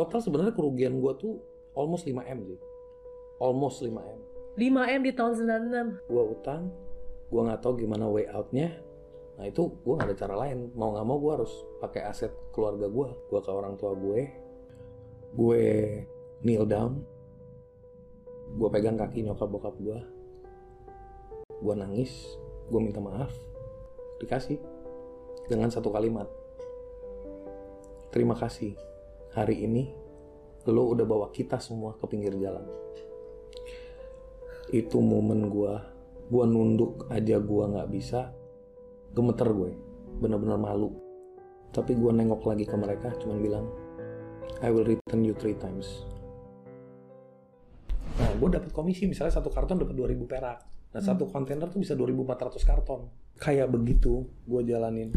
Total sebenarnya kerugian gue tuh almost 5 m sih. Almost 5 m. 5M di tahun 96. Gue utang, gue nggak tahu gimana way outnya. Nah itu gue nggak ada cara lain. Mau nggak mau gue harus pakai aset keluarga gue. Gue ke orang tua gue. Gue kneel down. Gue pegang kaki nyokap bokap gue. Gue nangis. Gue minta maaf. Dikasih. Dengan satu kalimat. Terima kasih. Hari ini lo udah bawa kita semua ke pinggir jalan. Itu momen gue. Gue nunduk aja gue nggak bisa. Gemeter gue. Bener-bener malu. Tapi gue nengok lagi ke mereka. Cuman bilang. I will return you three times. Nah, gue dapat komisi misalnya satu karton dapat 2000 perak. Nah, satu kontainer tuh bisa 2400 karton. Kayak begitu gue jalanin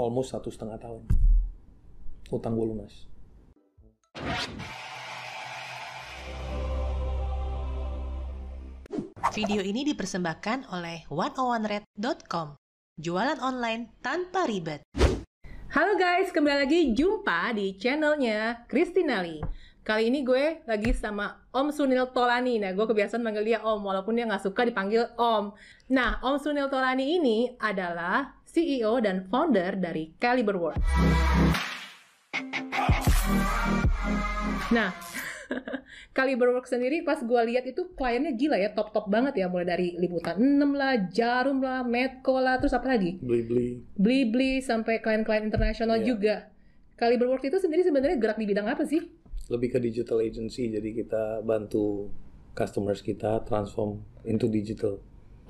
almost satu setengah tahun. Utang gue lunas. Video ini dipersembahkan oleh 101red.com. Jualan online tanpa ribet. Halo guys, kembali lagi jumpa di channelnya Kristinali. Kali ini gue lagi sama Om Sunil Tolani. Nah, gue kebiasaan manggil dia Om, walaupun dia nggak suka dipanggil Om. Nah, Om Sunil Tolani ini adalah CEO dan founder dari Caliber Works. Nah, Caliber Works sendiri pas gue lihat itu kliennya gila ya, top-top banget ya. Mulai dari Liputan 6 lah, Jarum lah, Medco lah, terus apa lagi? Beli-beli. Beli-beli sampai klien-klien internasional Iya. juga. Caliber Works itu sendiri sebenarnya gerak di bidang apa sih? Lebih ke digital agency. Jadi kita bantu customers kita transform into digital.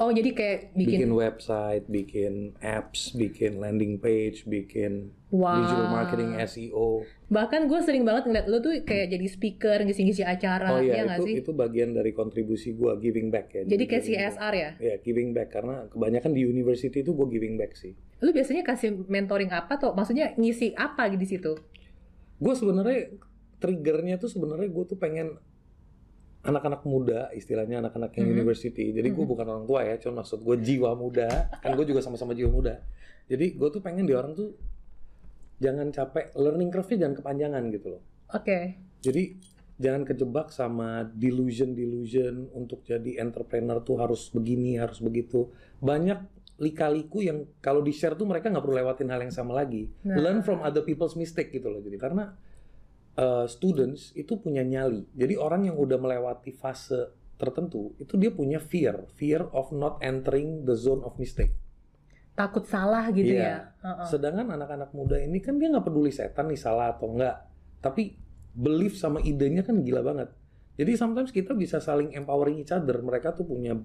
Oh, jadi kayak bikin, Bikin website, bikin apps, bikin landing page, bikin Wah. digital marketing, SEO. bahkan gue sering banget ngeliat lo tuh kayak jadi speaker, ngisi-ngisi acara, Oh ya iya, nggak itu sih? itu bagian dari kontribusi gua giving back ya. Jadi kayak giving back. CSR ya? Ya, giving back karena kebanyakan di university itu gue giving back sih. Lu biasanya kasih mentoring apa tuh? Maksudnya ngisi apa di situ? Gue sebenarnya triggernya tuh sebenarnya gue tuh pengen anak-anak muda istilahnya anak-anak yang Mhm. university. Jadi gue Mhm. bukan orang tua ya, cuma maksud gue jiwa muda. Kan gue juga sama-sama jiwa muda. Jadi gue tuh pengen di orang tuh jangan capek learning curve-nya jangan kepanjangan gitu loh. Oke. Jadi jangan kejebak sama delusion-delusion untuk jadi entrepreneur tuh harus begini, harus begitu. Banyak lika-liku yang kalau di-share tuh mereka nggak perlu lewatin hal yang sama lagi. Nah. Learn from other people's mistake gitu loh. Jadi karena uh, students itu punya nyali. Jadi orang yang udah melewati fase tertentu itu dia punya fear, fear of not entering the zone of mistake. Takut salah gitu Iya. ya? Heeh. Sedangkan anak-anak muda ini kan dia nggak peduli setan nih salah atau enggak, tapi belief sama idenya kan gila banget. Jadi sometimes kita bisa saling empowering each other. Mereka tuh punya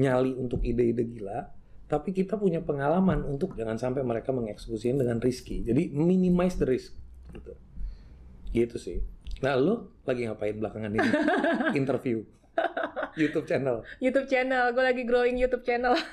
nyali untuk ide-ide gila, tapi kita punya pengalaman untuk jangan sampai mereka mengeksekusinya dengan risky. Jadi minimize the risk gitu. Gitu sih. Nah, lo lagi ngapain belakangan ini? Interview. YouTube channel. YouTube channel, gue lagi growing YouTube channel.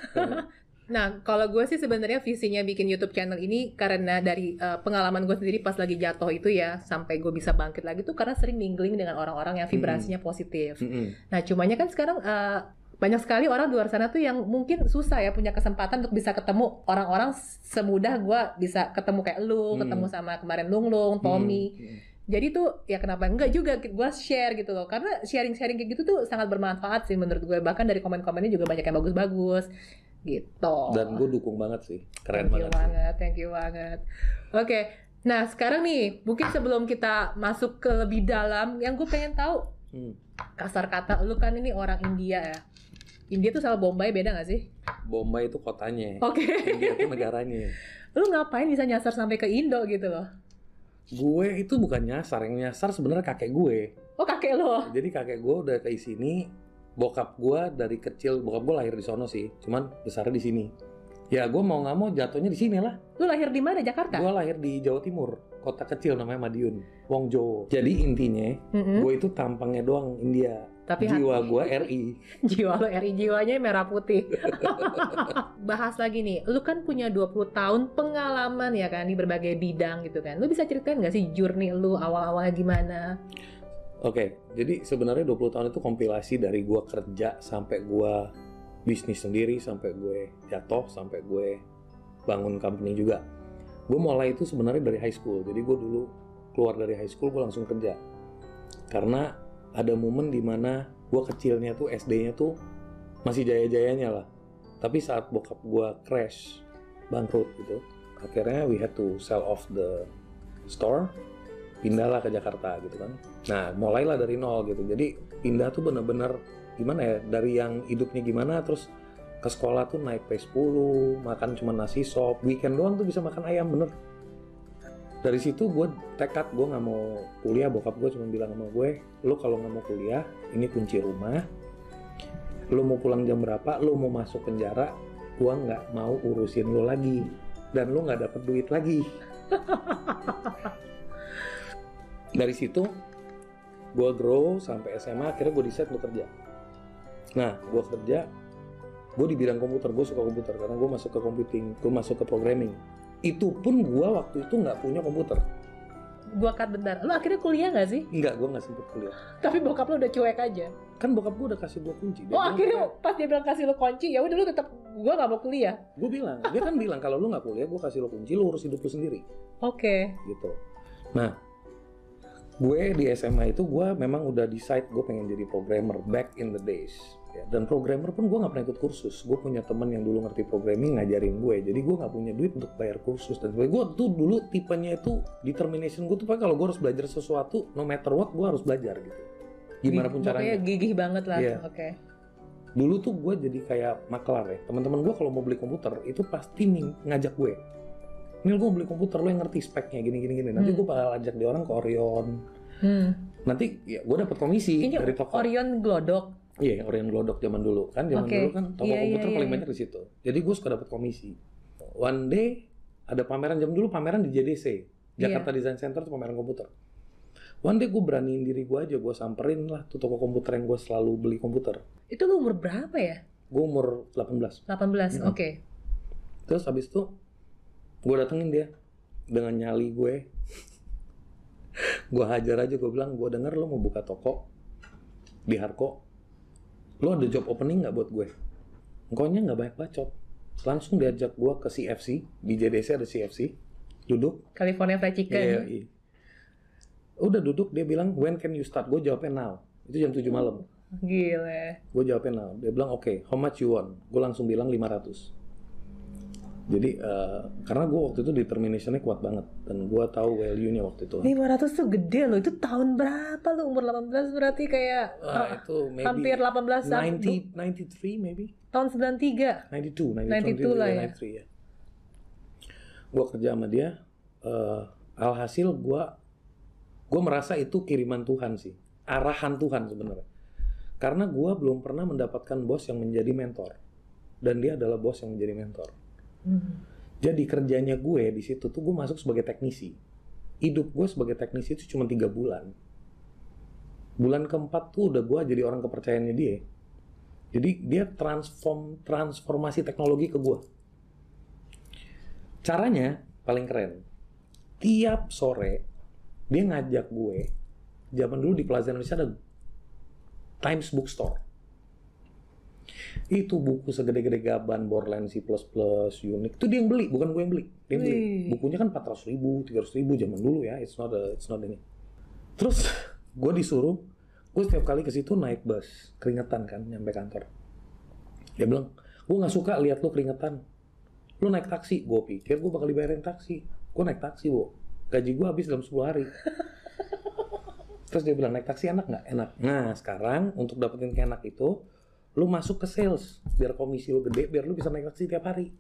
Nah, kalau gue sih sebenarnya visinya bikin YouTube channel ini karena dari uh, pengalaman gue sendiri pas lagi jatuh itu ya, sampai gue bisa bangkit lagi tuh karena sering mingling dengan orang-orang yang vibrasinya positif. Mm-mm. Nah, cumanya kan sekarang uh, banyak sekali orang di luar sana tuh yang mungkin susah ya punya kesempatan untuk bisa ketemu orang-orang semudah gue bisa ketemu kayak lu, Hmm. ketemu sama kemarin Lung Lung, Tommy. Mm-mm. Jadi tuh ya kenapa enggak juga gue share gitu loh karena sharing-sharing kayak gitu tuh sangat bermanfaat sih menurut gue bahkan dari komen-komennya juga banyak yang bagus-bagus gitu. Dan gue dukung banget sih. Keren thank you banget. sih. banget, thank you banget. Oke, nah sekarang nih mungkin sebelum kita masuk ke lebih dalam, yang gue pengen tahu Hmm. kasar kata lu kan ini orang India ya. India tuh sama Bombay beda gak sih? Bombay itu kotanya. Oke. India itu negaranya. lu ngapain bisa nyasar sampai ke Indo gitu loh? Gue itu bukan nyasar, yang nyasar sebenarnya kakek gue. Oh kakek lo. Jadi kakek gue udah ke sini, bokap gue dari kecil, bokap gue lahir di sono sih, cuman besarnya di sini. Ya gue mau nggak mau jatuhnya di sini lah. Lu lahir di mana? Jakarta? Gue lahir di Jawa Timur, kota kecil namanya Madiun, Wongjowo. Jadi intinya, Mm-mm. gue itu tampangnya doang India. Tapi Jiwa hati- gue RI. jiwa lo RI jiwanya merah putih. Bahas lagi nih, lu kan punya 20 tahun pengalaman ya kan di berbagai bidang gitu kan. Lu bisa ceritain gak sih journey lu awal-awalnya gimana? Oke, jadi sebenarnya 20 tahun itu kompilasi dari gue kerja sampai gue bisnis sendiri, sampai gue jatuh, sampai gue bangun company juga. Gue mulai itu sebenarnya dari high school. Jadi gue dulu keluar dari high school gue langsung kerja karena ada momen di mana gue kecilnya tuh SD-nya tuh masih jaya-jayanya lah. Tapi saat bokap gue crash bangkrut gitu akhirnya we had to sell off the store pindahlah ke Jakarta gitu kan. Nah mulailah dari nol gitu. Jadi pindah tuh bener-bener gimana ya dari yang hidupnya gimana terus ke sekolah tuh naik P10 makan cuma nasi sop weekend doang tuh bisa makan ayam bener dari situ gue tekad gue nggak mau kuliah bokap gue cuma bilang sama gue lo kalau nggak mau kuliah ini kunci rumah. Lo mau pulang jam berapa lo mau masuk penjara gue nggak mau urusin lo lagi. Dan lo nggak dapet duit lagi. Dari situ gue grow sampai SMA akhirnya gue decide untuk kerja. Nah gue kerja gue di bidang komputer gue suka komputer karena gue masuk ke computing gue masuk ke programming itu pun gue waktu itu nggak punya komputer Gua cut bentar. Lu akhirnya kuliah gak sih? Enggak, gue nggak sempet kuliah. Tapi bokap lu udah cuek aja. Kan bokap gue udah kasih gue kunci. oh akhirnya pas dia bilang kasih lu kunci, ya udah lu tetap gua gak mau kuliah. Gue bilang, dia kan bilang kalau lu nggak kuliah, gue kasih lo kunci, lu urus hidup lu sendiri. Oke. Gitu. Nah, gue di SMA itu gue memang udah decide gue pengen jadi programmer back in the days. Ya, dan programmer pun gue nggak pernah ikut kursus. Gue punya temen yang dulu ngerti programming ngajarin gue. Jadi gue nggak punya duit untuk bayar kursus. Dan gue tuh dulu tipenya itu determination gue tuh pakai kalau gue harus belajar sesuatu, no matter what gue harus belajar gitu. Gimana pun caranya. gigih banget lah. Iya. Oke. Dulu tuh gue jadi kayak maklar ya. Teman-teman gue kalau mau beli komputer itu pasti ngajak gue. Nil gue beli komputer lo yang ngerti speknya gini gini gini. Nanti Hmm. gue bakal ajak dia orang ke Orion. Hmm. Nanti ya gue dapet komisi Kayaknya dari toko. Orion Glodok. Iya, Orion Glodok zaman dulu kan, zaman Oke. dulu kan toko iya, komputer iya, paling iya. banyak di situ. Jadi gue suka dapat komisi. One day ada pameran jam dulu pameran di JDC, Iya. Jakarta Design Center tuh pameran komputer. One day gue beraniin diri gue aja, gue samperin lah tuh toko komputer yang gue selalu beli komputer. Itu lu umur berapa ya? Gue umur 18. 18. Hmm. Oke. Terus habis itu gue datengin dia dengan nyali gue. gue hajar aja gue bilang gue denger lo mau buka toko di Harko. Lo ada job opening nggak buat gue? Engkaunya nggak banyak bacot. Langsung diajak gue ke CFC di JDC ada CFC. Duduk. California Fried Chicken. Iya, iya. Udah duduk dia bilang when can you start? Gue jawabnya now. Itu jam 7 malam. Gile. Gue jawabnya now. Dia bilang oke, how much you want? Gue langsung bilang 500. Jadi eh, karena gue waktu itu determinationnya kuat banget dan gue tahu value-nya waktu itu. 500 tuh gede loh. Itu tahun berapa lu? Umur 18 berarti kayak ah, itu maybe hampir 18 tahun. 90, 93 maybe, Tahun 93. 92, 92 lah ya. 93 ya. Gue kerja sama dia, eh, alhasil gue gue merasa itu kiriman Tuhan sih, arahan Tuhan sebenarnya. Karena gue belum pernah mendapatkan bos yang menjadi mentor, dan dia adalah bos yang menjadi mentor. Hmm. Jadi kerjanya gue di situ tuh gue masuk sebagai teknisi. Hidup gue sebagai teknisi itu cuma tiga bulan. Bulan keempat tuh udah gue jadi orang kepercayaannya dia. Jadi dia transform transformasi teknologi ke gue. Caranya paling keren. Tiap sore dia ngajak gue. Zaman dulu di Plaza Indonesia ada Times Bookstore itu buku segede-gede gaban Borland C++ Unix itu dia yang beli bukan gue yang beli. Dia yang beli. Bukunya kan 400 ribu 300 ribu zaman dulu ya. It's not a, it's not ini terus gue disuruh gue setiap kali ke situ naik bus keringetan kan nyampe kantor. Dia bilang gue nggak suka lihat lu keringetan. Lu naik taksi. Gue pikir gue bakal dibayarin taksi. Gue naik taksi bu gaji gue habis dalam 10 hari. Terus dia bilang naik taksi enak nggak? Enak. Nah sekarang untuk dapetin enak itu lu masuk ke sales biar komisi lu gede biar lu bisa naik taksi tiap hari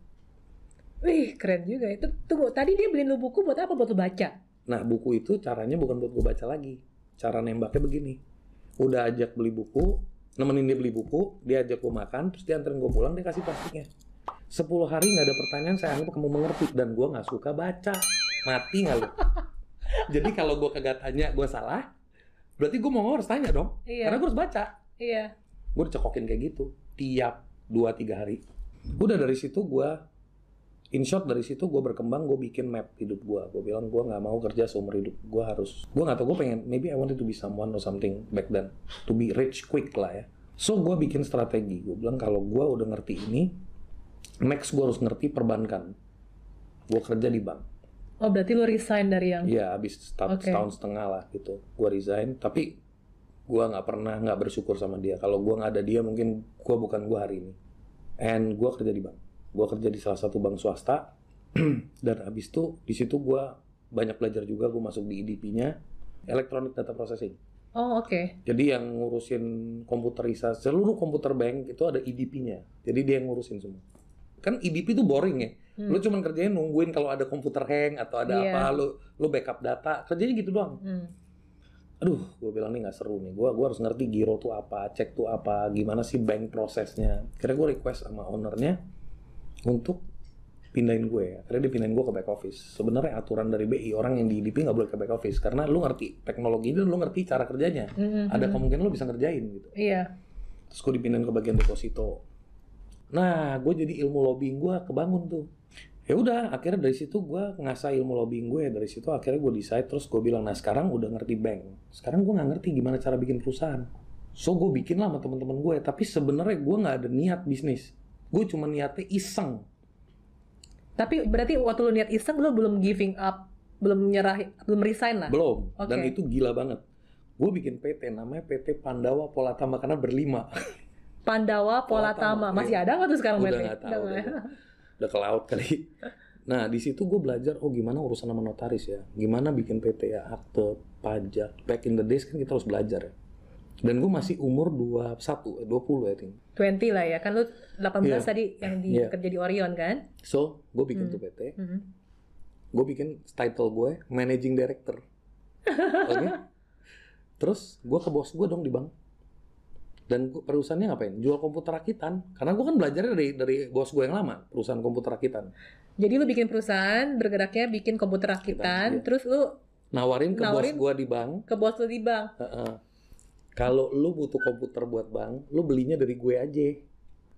Wih, keren juga. Itu tunggu, tadi dia beliin lu buku buat apa? Buat lu baca. nah buku itu caranya bukan buat gue baca lagi cara nembaknya begini udah ajak beli buku nemenin dia beli buku dia ajak gue makan terus dia anterin gue pulang dia kasih plastiknya 10 hari nggak ada pertanyaan saya anggap kamu mengerti dan gue nggak suka baca mati nggak lu jadi kalau gue kagak tanya gue salah berarti gue mau harus tanya dong Iya. karena gue harus baca Iya. Gue dicekokin kayak gitu tiap 2-3 hari. Udah dari situ gue in short dari situ gue berkembang gue bikin map hidup gue gue bilang gue nggak mau kerja seumur hidup. Gue harus gue nggak tahu gue pengen maybe I wanted to be someone or something back then to be rich quick lah ya. So gue bikin strategi. Gue bilang kalau gue udah ngerti ini next gue harus ngerti perbankan. Gue kerja di bank. Oh berarti lu resign dari yang? Iya, habis setahun, setengah lah gitu. Gua resign, tapi gua nggak pernah nggak bersyukur sama dia. Kalau gua nggak ada dia, mungkin gua bukan gua hari ini. And gua kerja di bank. Gua kerja di salah satu bank swasta. Dan habis itu di situ gua banyak belajar juga. Gua masuk di IDP-nya, Electronic Data Processing. Oh oke. Jadi yang ngurusin komputerisasi seluruh komputer bank itu ada IDP-nya. Jadi dia yang ngurusin semua. Kan IDP itu boring ya. Hmm. Lu cuman kerjain nungguin kalau ada komputer hang atau ada Iya. apa, lu lu backup data, kerjanya gitu doang. Hmm. Aduh, gue bilang nih nggak seru nih. Gue gua harus ngerti giro tuh apa, cek tuh apa, gimana sih bank prosesnya. Akhirnya gue request sama ownernya untuk pindahin gue. Akhirnya dia pindahin gue ke back office. Sebenarnya aturan dari BI orang yang di IDP nggak boleh ke back office karena lu ngerti teknologi dan lu ngerti cara kerjanya. Hmm, Ada kemungkinan lu bisa ngerjain gitu. Iya. Terus gue dipindahin ke bagian deposito. Nah, gue jadi ilmu lobbying gue kebangun tuh. Ya udah, akhirnya dari situ gue ngasah ilmu lobbying gue. Dari situ akhirnya gue decide terus gue bilang, nah sekarang udah ngerti bank. Sekarang gue nggak ngerti gimana cara bikin perusahaan. So gue bikin lah sama teman-teman gue. Tapi sebenarnya gue nggak ada niat bisnis. Gue cuma niatnya iseng. Tapi berarti waktu lu niat iseng lu belum giving up, belum nyerah, belum resign lah. Belum. Oke. Dan itu gila banget. Gue bikin PT namanya PT Pandawa Polatama karena berlima. Pandawa Polatama, Polatama. Masih iya. ada nggak tuh sekarang Udah berarti? tahu Udah. Udah ke laut kali. Nah, di situ gue belajar, oh gimana urusan sama notaris ya, gimana bikin PT ya, akte, pajak. Back in the days kan kita harus belajar ya. Dan gue masih umur 21, eh, 20 I think. 20 lah ya. Kan lu 18 Iya. tadi yang di Iya. kerja di Orion kan? So, gue bikin Hmm. tuh PT, Hmm. gue bikin title gue Managing Director. Oke? Terus gue ke bos gue dong di bank. Dan perusahaannya ngapain? Jual komputer rakitan. Karena gue kan belajarnya dari dari bos gue yang lama, perusahaan komputer rakitan. Jadi lu bikin perusahaan, bergeraknya bikin komputer rakitan, Iya. terus lu Nawarin ke Nawarin? bos gue di bank, ke bos lu di bank. Heeh. Kalau lu butuh komputer buat bank, lu belinya dari gue aja.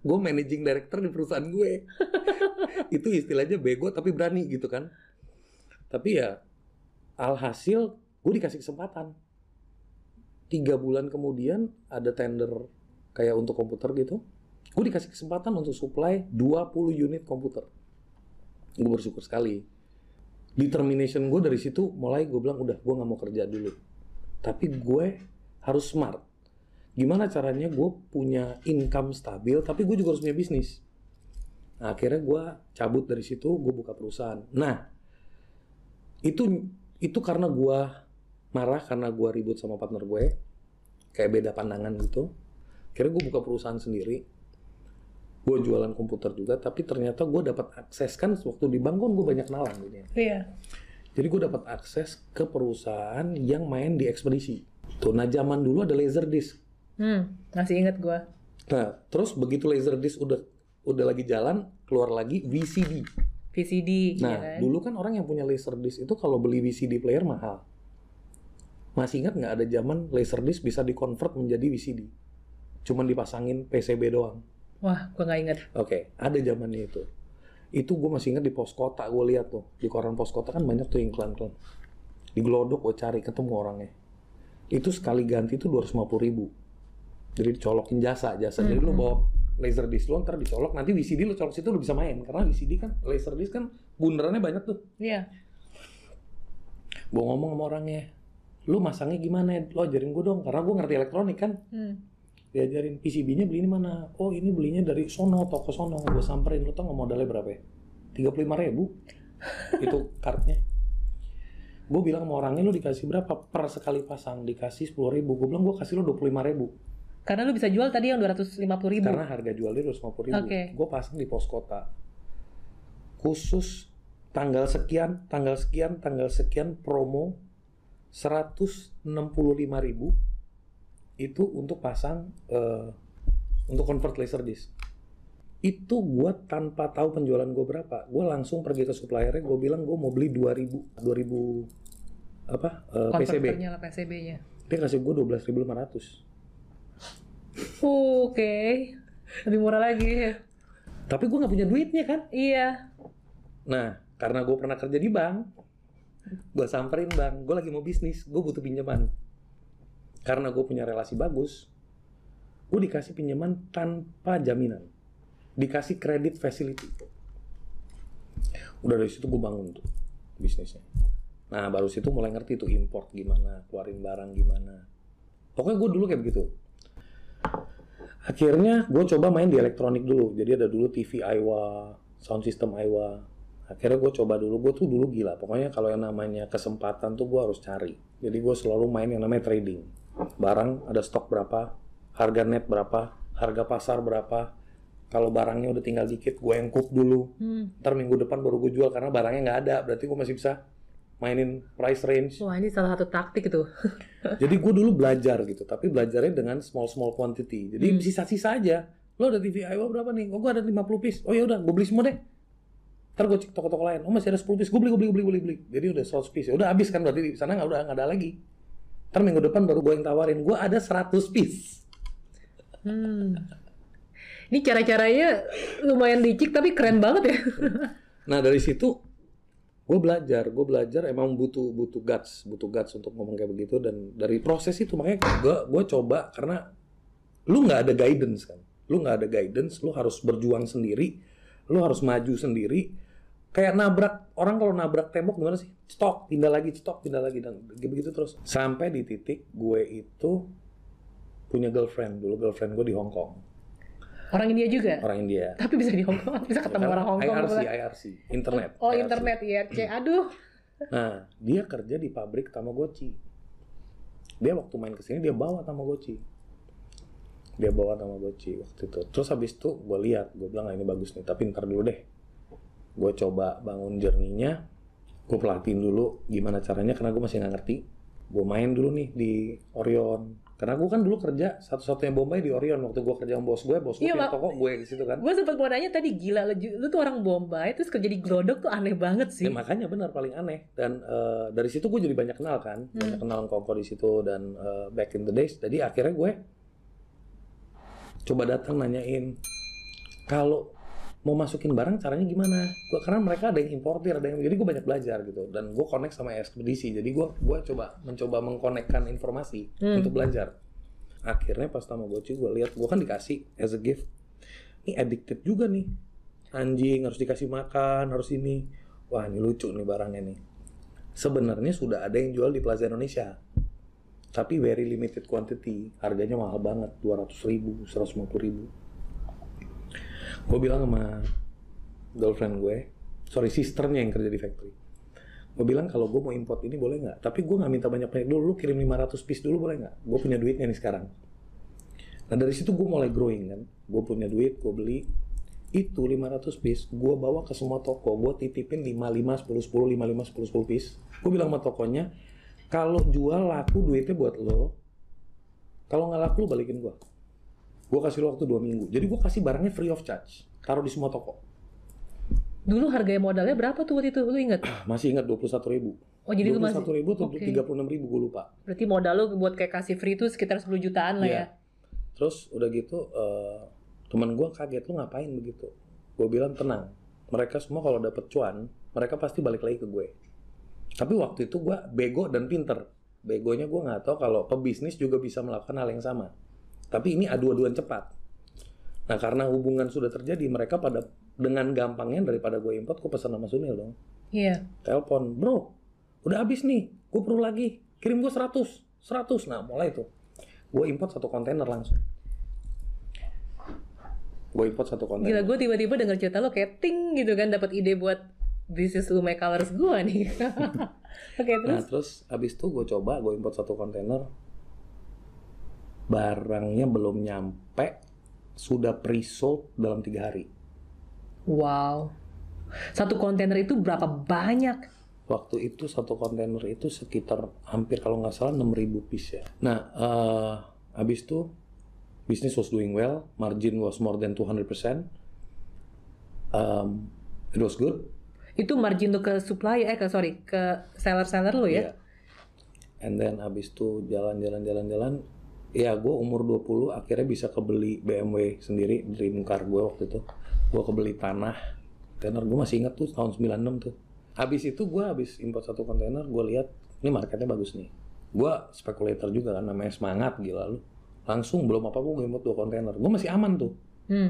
Gue managing director di perusahaan gue. itu istilahnya bego tapi berani gitu kan. Tapi ya alhasil gue dikasih kesempatan. Tiga bulan kemudian ada tender kayak untuk komputer gitu. Gue dikasih kesempatan untuk supply 20 unit komputer. Gue bersyukur sekali. Determination gue dari situ mulai gue bilang udah gue nggak mau kerja dulu tapi gue harus smart. Gimana caranya gue punya income stabil, tapi gue juga harus punya bisnis. Nah, akhirnya gue cabut dari situ, gue buka perusahaan. Nah, itu itu karena gue marah karena gue ribut sama partner gue, kayak beda pandangan gitu. Akhirnya gue buka perusahaan sendiri. Gue jualan komputer juga, tapi ternyata gue dapat akses kan waktu di bank kan gue banyak kenalan gitu ya. Iya. Jadi gue dapat akses ke perusahaan yang main di ekspedisi. Tuh, nah zaman dulu ada Laserdisc. Hmm, masih inget gua. Nah, terus begitu Laserdisc udah udah lagi jalan, keluar lagi VCD. VCD, Nah, ya kan? dulu kan orang yang punya Laserdisc itu kalau beli VCD player mahal. Masih ingat nggak ada zaman Laserdisc bisa dikonvert menjadi VCD? Cuman dipasangin PCB doang. Wah, gua nggak inget. Oke, ada zamannya itu. Itu gue masih ingat di pos kota gue lihat tuh di koran pos kota kan banyak tuh iklan-iklan. Di Glodok gue cari ketemu orangnya. Itu sekali ganti itu 250 ribu. Jadi dicolokin jasa jasa. Jadi lu bawa laser disc lu ntar dicolok nanti VCD lu colok situ lu bisa main karena VCD kan laser disc kan bundarannya banyak tuh. Iya. Gue ngomong sama orangnya, lu masangnya gimana? Lo ajarin gue dong karena gue ngerti elektronik kan. Hmm. diajarin PCB-nya beli ini mana? Oh ini belinya dari sono, toko sono. Gue samperin, lu tau nggak modalnya berapa ya? 35 ribu. itu kartnya. Gue bilang sama orangnya, lu dikasih berapa? Per sekali pasang, dikasih 10 ribu. Gue bilang, gue kasih lu 25 ribu. Karena lu bisa jual tadi yang 250 ribu. Karena harga jualnya 250 ribu. Oke. Gue pasang di pos kota. Khusus tanggal sekian, tanggal sekian, tanggal sekian promo 165 ribu itu untuk pasang eh, untuk convert laser disc. Itu gue tanpa tahu penjualan gue berapa, gue langsung pergi ke suppliernya, gue bilang gue mau beli 2000 2000 apa eh, PCB. Lah PCB-nya. Dia kasih gue 12.500. Oke. Lebih murah lagi. Tapi gue nggak punya duitnya kan. Iya. Nah, karena gue pernah kerja di bank, gue samperin bank, gue lagi mau bisnis, gue butuh pinjaman. Karena gue punya relasi bagus, gue dikasih pinjaman tanpa jaminan. Dikasih kredit facility. Udah dari situ gue bangun tuh. bisnisnya. Nah baru situ mulai ngerti tuh import gimana, keluarin barang gimana. Pokoknya gue dulu kayak begitu. Akhirnya gue coba main di elektronik dulu. Jadi ada dulu TV Aiwa, sound system Aiwa. Akhirnya gue coba dulu, gue tuh dulu gila. Pokoknya kalau yang namanya kesempatan tuh gue harus cari. Jadi gue selalu main yang namanya trading. Barang ada stok berapa, harga net berapa, harga pasar berapa. Kalau barangnya udah tinggal dikit, gue engkup dulu. Hmm. Ntar minggu depan baru gue jual karena barangnya nggak ada. Berarti gue masih bisa mainin price range. Wah ini salah satu taktik itu. Jadi gue dulu belajar gitu, tapi belajarnya dengan small small quantity. Jadi Hmm. sisa-sisa aja. Lo ada TV Iowa berapa nih? Oh gue ada 50 piece. Oh ya udah, gue beli semua deh. Ntar gue cek toko-toko lain. Oh masih ada 10 piece. Gue beli, gue beli, gue beli, gue beli. Jadi udah 100 piece. Ya udah habis kan berarti di sana nggak udah nggak ada lagi. Ntar minggu depan baru gue yang tawarin. Gue ada 100 piece. Hmm. Ini cara-caranya lumayan licik tapi keren banget ya. Nah dari situ gue belajar, gue belajar emang butuh butuh guts, butuh guts untuk ngomong kayak begitu dan dari proses itu makanya gue gue coba karena lu nggak ada guidance kan, lu nggak ada guidance, lu harus berjuang sendiri, lu harus maju sendiri. Kayak nabrak orang kalau nabrak tembok gimana sih? Stok, pindah lagi, stok, pindah lagi dan begitu terus. Sampai di titik gue itu punya girlfriend dulu girlfriend gue di Hong Kong Orang India juga. orang India. Tapi bisa di Hong Kong, bisa ketemu orang Hong Kong. IRC, pula. IRC, internet. Oh IRC. internet IRC. Aduh. Nah, dia kerja di pabrik Tamagotchi. Dia waktu main ke sini dia bawa Tamagotchi. Dia bawa Tamagotchi waktu itu. Terus habis itu gue lihat, gue bilang "Ah, ini bagus nih, tapi ntar dulu deh. Gue coba bangun journey-nya, gue pelatihin dulu gimana caranya karena gue masih nggak ngerti. Gue main dulu nih di Orion. Karena gue kan dulu kerja satu-satunya Bombay di Orion waktu gue kerja sama bos gue, bos gue Iya, punya toko gue di situ kan. Gue sempat mau nanya tadi gila lu, lu tuh orang Bombay terus kerja di Glodok tuh aneh banget sih. Ya, makanya benar paling aneh dan eh, dari situ gue jadi banyak kenal kan, banyak Hmm. kenal kongko di situ dan eh, back in the days. Jadi akhirnya gue coba datang nanyain kalau mau masukin barang caranya gimana? Gue karena mereka ada yang importir, ada yang jadi gue banyak belajar gitu dan gue connect sama ekspedisi. Jadi gue gue coba mencoba mengkonekkan informasi Hmm. untuk belajar. Akhirnya pas Tamagotchi gue lihat gue kan dikasih as a gift. Ini addicted juga nih. Anjing harus dikasih makan, harus ini. Wah, ini lucu nih barangnya nih. Sebenarnya sudah ada yang jual di Plaza Indonesia. Tapi very limited quantity. Harganya mahal banget, 200 ribu, 150 ribu. Gue bilang sama girlfriend gue, sorry sisternya yang kerja di factory. Gue bilang kalau gue mau import ini boleh nggak? Tapi gue nggak minta banyak-banyak dulu, lu kirim 500 piece dulu boleh nggak? Gue punya duitnya nih sekarang. Nah dari situ gue mulai growing kan. Gue punya duit, gue beli. Itu 500 piece, gue bawa ke semua toko. Gue titipin 55, 10, 10, 55, 10, 10 piece. Gue bilang sama tokonya, kalau jual laku duitnya buat lo. Kalau nggak laku lo balikin gue. Gue kasih lo waktu dua minggu. Jadi gue kasih barangnya free of charge. Taruh di semua toko. Dulu harga modalnya berapa tuh waktu itu? Lu inget? Masih ingat 21 ribu. Oh jadi lu 21 masih ribu atau Oke. 36 ribu gue lupa. berarti modal lu buat kayak kasih free itu sekitar 10 jutaan lah Iya. ya. Terus udah gitu eh, teman gue kaget lu ngapain begitu? Gue bilang tenang. Mereka semua kalau dapet cuan, mereka pasti balik lagi ke gue. Tapi waktu itu gue bego dan pinter. Begonya gue nggak tahu kalau pebisnis juga bisa melakukan hal yang sama. Tapi ini adu-aduan cepat. Nah karena hubungan sudah terjadi, mereka pada dengan gampangnya daripada gue import, gue pesan sama Sunil dong. Iya. Telepon, bro, udah habis nih, gue perlu lagi, kirim gue 100, 100. Nah mulai tuh, gue import satu kontainer langsung. Gue import satu Gila kontainer. gue tiba-tiba denger cerita lo kayak ting gitu kan dapat ide buat bisnis Umay Colors gue nih. Oke Nah terus terus abis itu gue coba, gue import satu kontainer. Barangnya belum nyampe, sudah pre-sold dalam tiga hari. wow. Satu kontainer itu berapa banyak? Waktu itu satu kontainer itu sekitar hampir kalau nggak salah 6.000 piece ya. Nah, eh habis itu business was doing well, margin was more than 200%. Um, it was good. Itu margin tuh ke supply eh ke sorry ke seller-seller lo ya? Iya. And then habis itu jalan-jalan jalan-jalan ya gue umur 20 akhirnya bisa kebeli BMW sendiri dream car gue waktu itu. Gue kebeli tanah kontainer. Gue masih ingat tuh tahun 96 tuh. Habis itu gue habis import satu kontainer gue lihat ini marketnya bagus nih. Gue spekulator juga kan namanya semangat gila lu. Langsung belum apa apa gue import dua kontainer. Gue masih aman tuh. Hmm.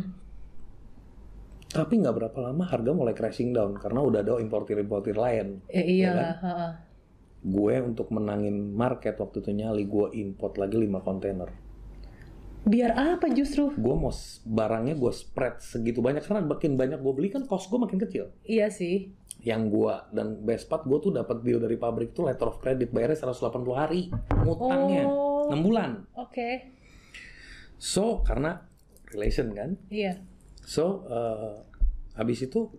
Tapi nggak berapa lama harga mulai crashing down karena udah ada importir-importir lain. Eh, iyalah. heeh. Gue untuk menangin market waktu itu nyali, gue import lagi 5 kontainer. Biar apa justru? Gue mau barangnya gue spread segitu banyak karena makin banyak gue beli kan cost gue makin kecil. Iya sih. Yang gue dan best part gue tuh dapat deal dari pabrik tuh letter of credit bayarnya 180 hari ngutangnya Oh. 6 bulan. Oke. So karena relation kan, Iya. So, eh, habis itu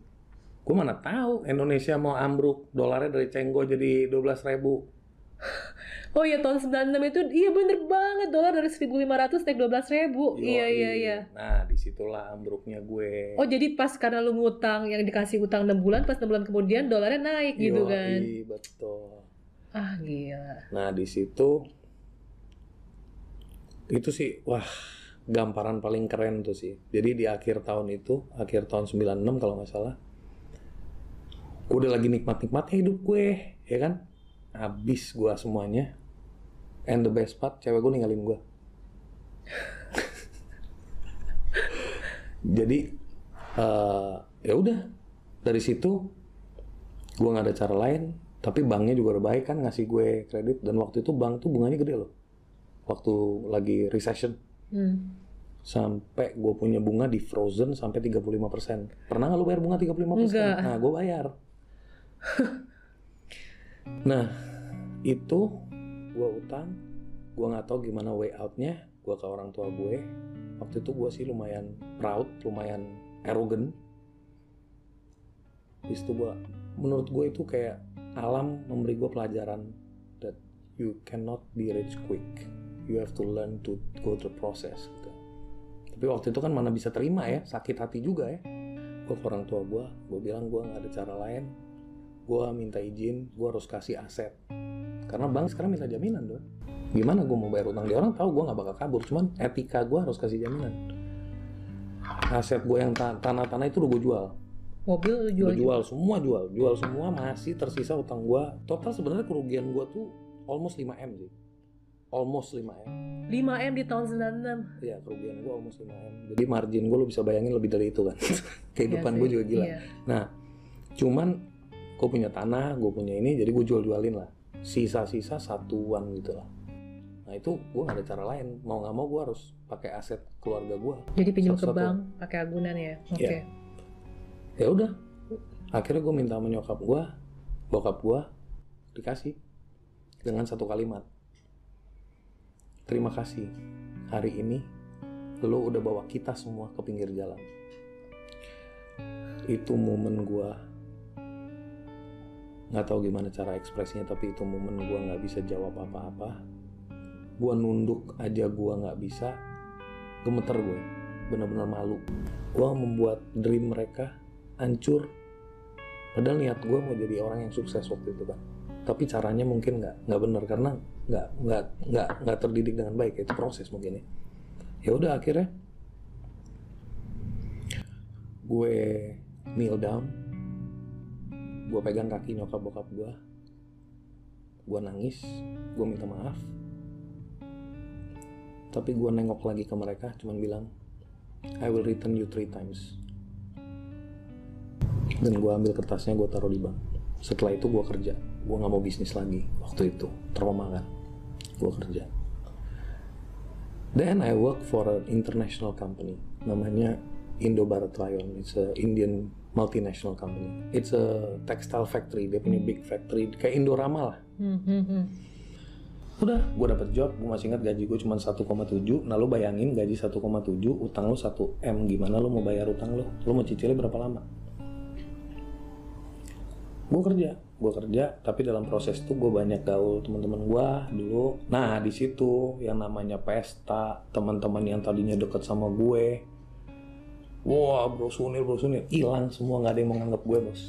gue mana tahu Indonesia mau ambruk dolarnya dari cenggo jadi 12.000 ribu. Oh iya tahun 96 itu iya bener banget dolar dari 1500 naik 12.000. Iya iya iya. Nah, di situlah ambruknya gue. Oh jadi pas karena lu ngutang yang dikasih utang 6 bulan pas 6 bulan kemudian dolarnya naik gitu Yoi, kan. betul. Ah gila. Nah, di situ itu sih wah gamparan paling keren tuh sih. Jadi di akhir tahun itu, akhir tahun 96 kalau nggak salah. Gue udah lagi nikmat-nikmatnya hidup gue, ya kan? Habis gue semuanya. And the best part, cewek gue ninggalin gue. Jadi eh, ya udah dari situ gue nggak ada cara lain tapi banknya juga udah baik kan ngasih gue kredit dan waktu itu bank tuh bunganya gede loh waktu lagi recession Hmm. sampai gue punya bunga di frozen sampai 35% pernah nggak lu bayar bunga 35% Enggak. nah gue bayar. Nah itu gue utang. Gue nggak tahu gimana way outnya. Gue ke orang tua gue. Waktu itu gue sih lumayan proud lumayan arrogant. Di situ gue menurut gue itu kayak alam memberi gue pelajaran that you cannot be rich quick you have to learn to go through process gitu. tapi waktu itu kan mana bisa terima ya sakit hati juga ya. Gue ke orang tua gue gue bilang gue nggak ada cara lain. Gue minta izin gue harus kasih aset. Karena bank sekarang minta jaminan dong gimana gue mau bayar utang? Dia orang tahu gue nggak bakal kabur cuman etika gue harus kasih jaminan. Aset gue yang ta- tanah-tanah itu udah gue jual. Mobil lu jual Gua jual semua jual. Jual semua masih tersisa utang gua. Total sebenarnya kerugian gua tuh almost 5 m sih almost 5 m. 5 M di tahun 96. ya kerugian gua almost 5 m. Jadi margin gua lo bisa bayangin lebih dari itu kan. Kehidupan Iya sih, juga gila. iya. nah cuman gua punya tanah gua punya ini jadi gua jual jualin lah. Sisa-sisa satuan gitu lah. Nah itu gua nggak ada cara lain. Mau nggak mau gua harus pakai aset keluarga gua. Jadi pinjam ke bank pakai agunan ya. Oke. Iya. ya udah. Akhirnya gue minta sama nyokap gue bokap gue dikasih dengan satu kalimat terima kasih. Hari ini lo udah bawa kita semua ke pinggir jalan. Itu momen gue nggak tahu gimana cara ekspresinya tapi itu momen gue nggak bisa jawab apa-apa. Gue nunduk aja gue nggak bisa. Gemeter gue bener-bener malu. Gue membuat dream mereka hancur. Padahal niat gue mau jadi orang yang sukses waktu itu kan tapi caranya mungkin nggak nggak bener karena nggak nggak nggak nggak terdidik dengan baik itu proses mungkin ya. Ya udah akhirnya. Gue kneel down. Gue pegang kaki nyokap bokap gue. Gue nangis. Gue minta maaf. Tapi gue nengok lagi ke mereka cuman bilang I will return you three times. Dan gue ambil kertasnya gue taruh di bank. Setelah itu gue kerja gue nggak mau bisnis lagi waktu itu. Trauma kan gue kerja. Then I work for an international company. Namanya Indo Bharat Rayon it's a Indian multinational company. It's a textile factory. Dia punya big factory. Kayak Indorama lah. Hmm, hmm, hmm. udah gue dapet job. Gue masih ingat gaji gue cuma 1,7 nah lo bayangin gaji 1,7 utang lo 1 M. Gimana lo mau bayar utang lo lo mau cicilnya berapa lama gue kerja gue kerja tapi dalam proses itu gue banyak gaul teman-teman gue dulu. Nah di situ yang namanya pesta teman-teman yang tadinya deket sama gue. Wah bro Sunil bro Sunil. Hilang semua nggak ada yang mau nganggap gue bos.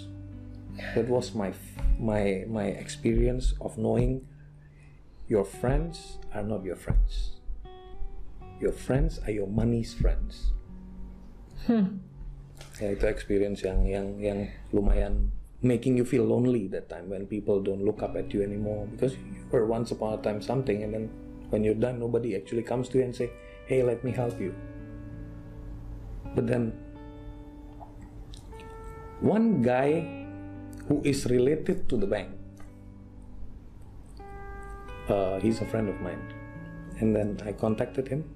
That was my my my experience of knowing your friends are not your friends. Your friends are your money's friends. Ya itu experience yang yang yang lumayan making you feel lonely that time when people don't look up at you anymore because you were once upon a time something and then when you're done nobody actually comes to you and say hey let me help you but then one guy who is related to the bank. Uh, he's a friend of mine. And then I contacted him.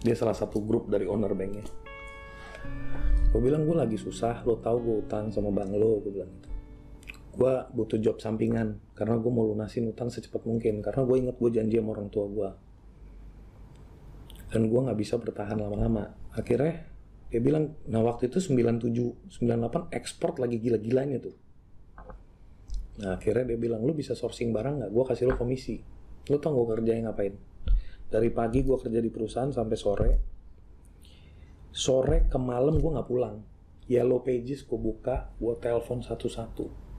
Dia salah satu grup dari owner banknya. Gue bilang gue lagi susah, lo tau gue utang sama bank lo, gue bilang. Gue butuh job sampingan karena gue mau lunasin utang secepat mungkin karena gue inget gue janji sama orang tua gue. Dan gue nggak bisa bertahan lama-lama. Akhirnya dia bilang, nah waktu itu 97, 98 ekspor lagi gila-gilanya tuh. Nah akhirnya dia bilang, lu bisa sourcing barang nggak? Gue kasih lo komisi. Lu tau gue kerjain ngapain? Dari pagi gue kerja di perusahaan sampai sore. Sore ke malam gue nggak pulang. Yellow Pages gue buka, gue telepon satu-satu.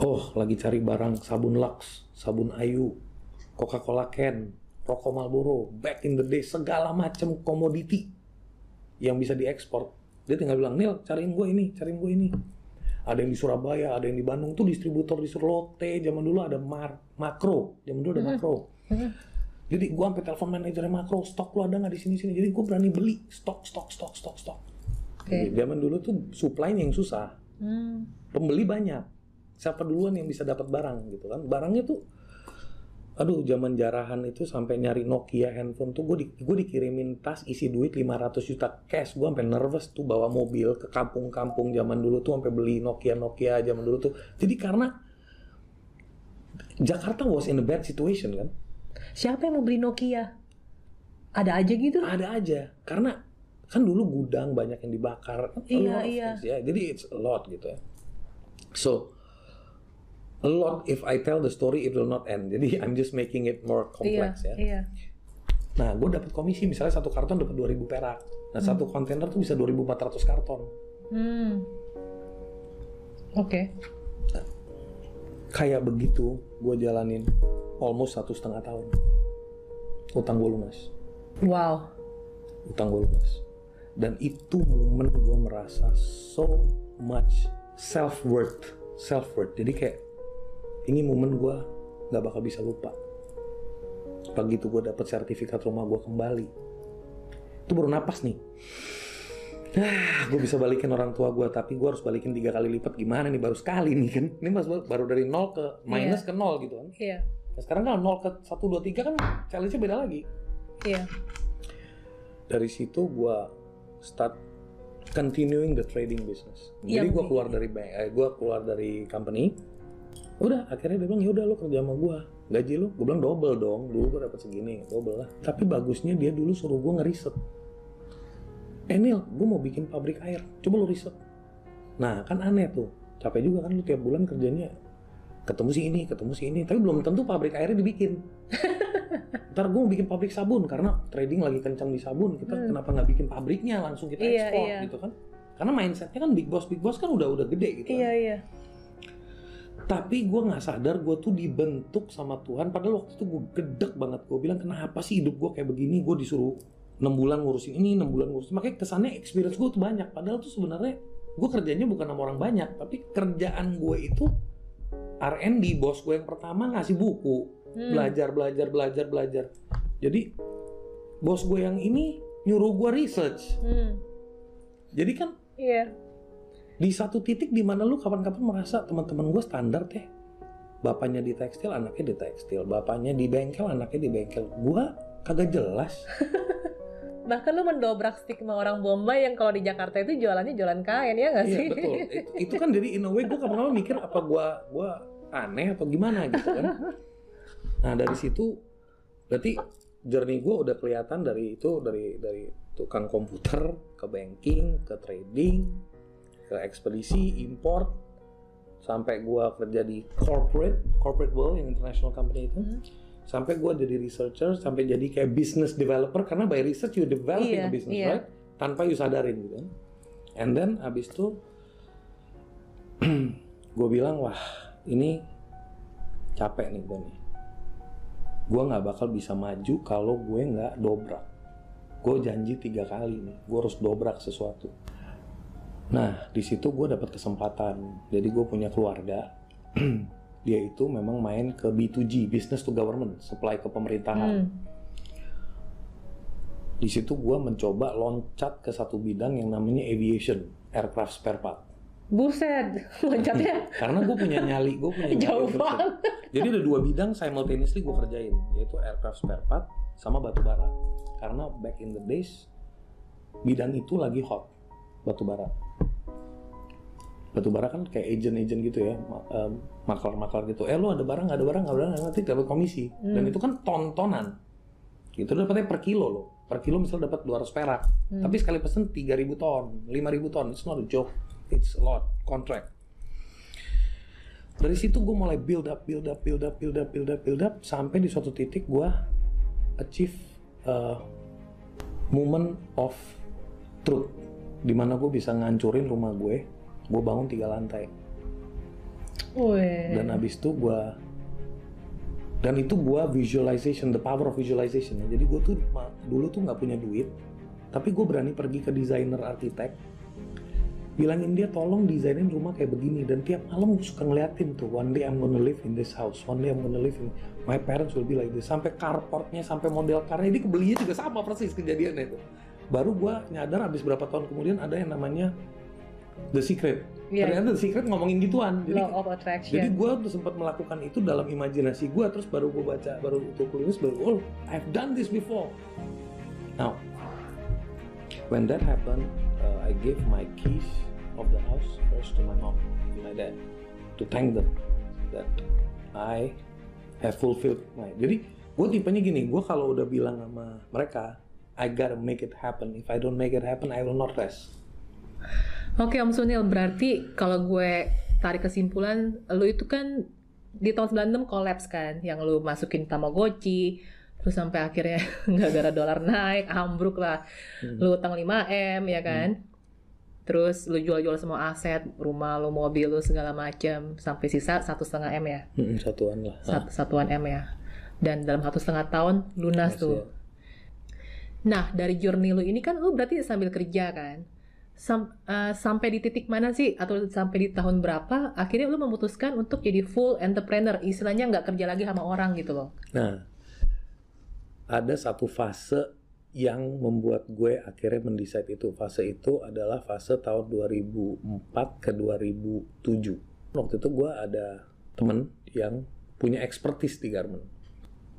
Oh, lagi cari barang sabun Lux, sabun Ayu, Coca-Cola Can, rokok Marlboro, back in the day, segala macam komoditi yang bisa diekspor. Dia tinggal bilang, Nil, cariin gue ini, cariin gue ini. Ada yang di Surabaya, ada yang di Bandung tuh distributor di Lotte, zaman dulu ada Mar Makro, zaman dulu ada Makro. Jadi gue sampai telepon manajernya Makro, stok lo ada nggak di sini sini. Jadi gue berani beli stok, stok, stok, stok, stok. Jadi, zaman dulu tuh supply yang susah, Hmm. pembeli banyak. Siapa duluan yang bisa dapat barang gitu kan? Barangnya tuh aduh zaman jarahan itu sampai nyari Nokia handphone tuh gue di, gue dikirimin tas isi duit 500 juta cash gue sampai nervous tuh bawa mobil ke kampung-kampung zaman dulu tuh sampai beli Nokia Nokia zaman dulu tuh jadi karena Jakarta was in a bad situation kan Siapa yang mau beli Nokia? Ada aja gitu? ada aja karena kan dulu gudang banyak yang dibakar kan Iya, iya. things, ya. jadi it's a lot gitu ya so a lot if I tell the story it will not end. Jadi I'm just making it more complex iya, ya. iya. nah gue dapat komisi misalnya satu karton dapat 2000 perak. Nah satu kontainer tuh bisa 2400 karton. Hmm. Oke. kayak begitu gue jalanin almost satu setengah tahun. Utang gue lunas. Wow. utang gue lunas. Dan itu momen gue merasa so much self worth self worth jadi kayak ini momen gue nggak bakal bisa lupa begitu gue dapet sertifikat rumah gue kembali itu baru napas nih Ah, gue bisa balikin orang tua gue, tapi gue harus balikin tiga kali lipat gimana nih baru sekali nih kan? Ini mas baru dari nol ke minus ke nol gitu kan? Iya. Nah, sekarang kan nol ke satu dua tiga kan challenge-nya beda lagi. Iya. dari situ gua start continuing the trading business. Iya, Jadi bener. keluar dari bank, eh, gua keluar dari company. Udah, akhirnya dia bilang ya udah lo kerja sama gua. Gaji lo, gua bilang double dong. Dulu gua dapat segini, double lah. Tapi bagusnya dia dulu suruh gua ngeriset. Eh Nil, gua mau bikin pabrik air. Coba lo riset. Nah, kan aneh tuh. Capek juga kan lu tiap bulan kerjanya ketemu si ini, ketemu si ini, tapi belum tentu pabrik airnya dibikin. Ntar gue mau bikin pabrik sabun karena trading lagi kencang di sabun. Kita Hmm. kenapa nggak bikin pabriknya langsung kita Iya, ekspor iya. gitu kan? Karena mindsetnya kan big boss big boss kan udah udah gede gitu. Iya, kan. iya. Tapi gue nggak sadar gue tuh dibentuk sama Tuhan. Padahal waktu itu gue gedek banget. Gue bilang kenapa sih hidup gue kayak begini? Gue disuruh 6 bulan ngurusin ini, 6 bulan ngurusin. Makanya kesannya experience gue tuh banyak. Padahal tuh sebenarnya gue kerjanya bukan sama orang banyak. Tapi kerjaan gue itu R&D. Bos gue yang pertama ngasih buku Hmm. belajar belajar belajar belajar jadi bos gue yang ini nyuruh gue research Hmm. jadi kan Iya. Di satu titik di mana lu kapan-kapan merasa teman-teman gue standar teh. Bapaknya di tekstil anaknya di tekstil. Bapaknya di bengkel anaknya di bengkel. Gue kagak jelas. Bahkan lu mendobrak stigma orang Bombay yang kalau di Jakarta itu jualannya jualan kain ya nggak iya sih? betul. It- itu kan jadi in a way gue kapan-kapan mikir apa gue gua aneh atau gimana gitu kan? Nah dari situ berarti journey gue udah kelihatan dari itu dari dari tukang komputer ke banking ke trading ke ekspedisi import sampai gue kerja di corporate corporate world yang international company itu Hmm. sampai gue jadi researcher sampai jadi kayak business developer karena by research you developing Iya, a business iya. right tanpa you sadarin gitu kan. and then abis itu gue bilang wah ini capek nih gue nih gue nggak bakal bisa maju kalau gue nggak dobrak gue janji tiga kali nih gue harus dobrak sesuatu nah di situ gue dapat kesempatan jadi gue punya keluarga dia itu memang main ke B2G business to government supply ke pemerintahan Hmm. di situ gue mencoba loncat ke satu bidang yang namanya aviation aircraft spare part. Buset, loncatnya Karena gue punya nyali, gue punya nyali jauh banget. Jadi ada dua bidang simultaneously gue kerjain, yaitu aircraft spare part sama batu bara. Karena back in the days bidang itu lagi hot, batu bara. Batu bara kan kayak agent-agent gitu ya, em, maklar-maklar gitu. Eh lu ada barang, nggak ada barang, nggak ada barang, nanti dapat komisi. Dan itu kan tontonan. Itu dapatnya per kilo loh. Per kilo misal dapat 200 perak. Tapi sekali pesen 3000 ton, 5000 ton. It's not a joke. It's a lot contract. Dari situ gue mulai build up, build up, build up, build up, build up, build up sampai di suatu titik gue achieve uh, moment of truth di mana gue bisa ngancurin rumah gue, gue bangun tiga lantai Wih. dan habis itu gue dan itu gue visualization, the power of visualization ya. Jadi gue tuh dulu tuh nggak punya duit, tapi gue berani pergi ke desainer arsitek, bilangin dia tolong desainin rumah kayak begini dan tiap malam gue suka ngeliatin tuh one day I'm gonna live in this house, one day I'm gonna live in my parents will be like this. Sampai carportnya, sampai model karnya ini kebelinya juga sama persis kejadiannya itu. Baru gue nyadar habis berapa tahun kemudian ada yang namanya The Secret. Iya. Ternyata The Secret ngomongin gituan. Jadi Law of attraction. jadi gue tuh sempat melakukan itu dalam imajinasi gue, terus baru gue baca, baru itu tulis, baru oh, I've done this before. Now, when that happened, uh, I gave my keys of the house first to my mom and my dad to thank them that I have fulfilled my. Jadi gue tipenya gini, gue kalau udah bilang sama mereka, I gotta make it happen. If I don't make it happen, I will not rest. Oke Om Sunil, berarti kalau gue tarik kesimpulan, lu itu kan di tahun 96 kolaps kan, yang lu masukin Tamagotchi, terus sampai akhirnya nggak gara dolar naik, ambruk lah, lu utang 5M ya kan, terus lu jual-jual semua aset, rumah lu, mobil lu segala macam, sampai sisa satu setengah M ya, Hmm, satuan lah. satu satuan M ya, dan dalam satu setengah tahun lunas Yes, tuh. ya. Nah, dari journey lu ini kan lu berarti sambil kerja kan? Sam- eh, sampai di titik mana sih atau sampai di tahun berapa akhirnya lu memutuskan untuk jadi full entrepreneur istilahnya nggak kerja lagi sama orang gitu loh Nah, ada satu fase yang membuat gue akhirnya mendesain itu. Fase itu adalah fase tahun 2004 ke 2007. Waktu itu gue ada temen yang punya expertise di garment.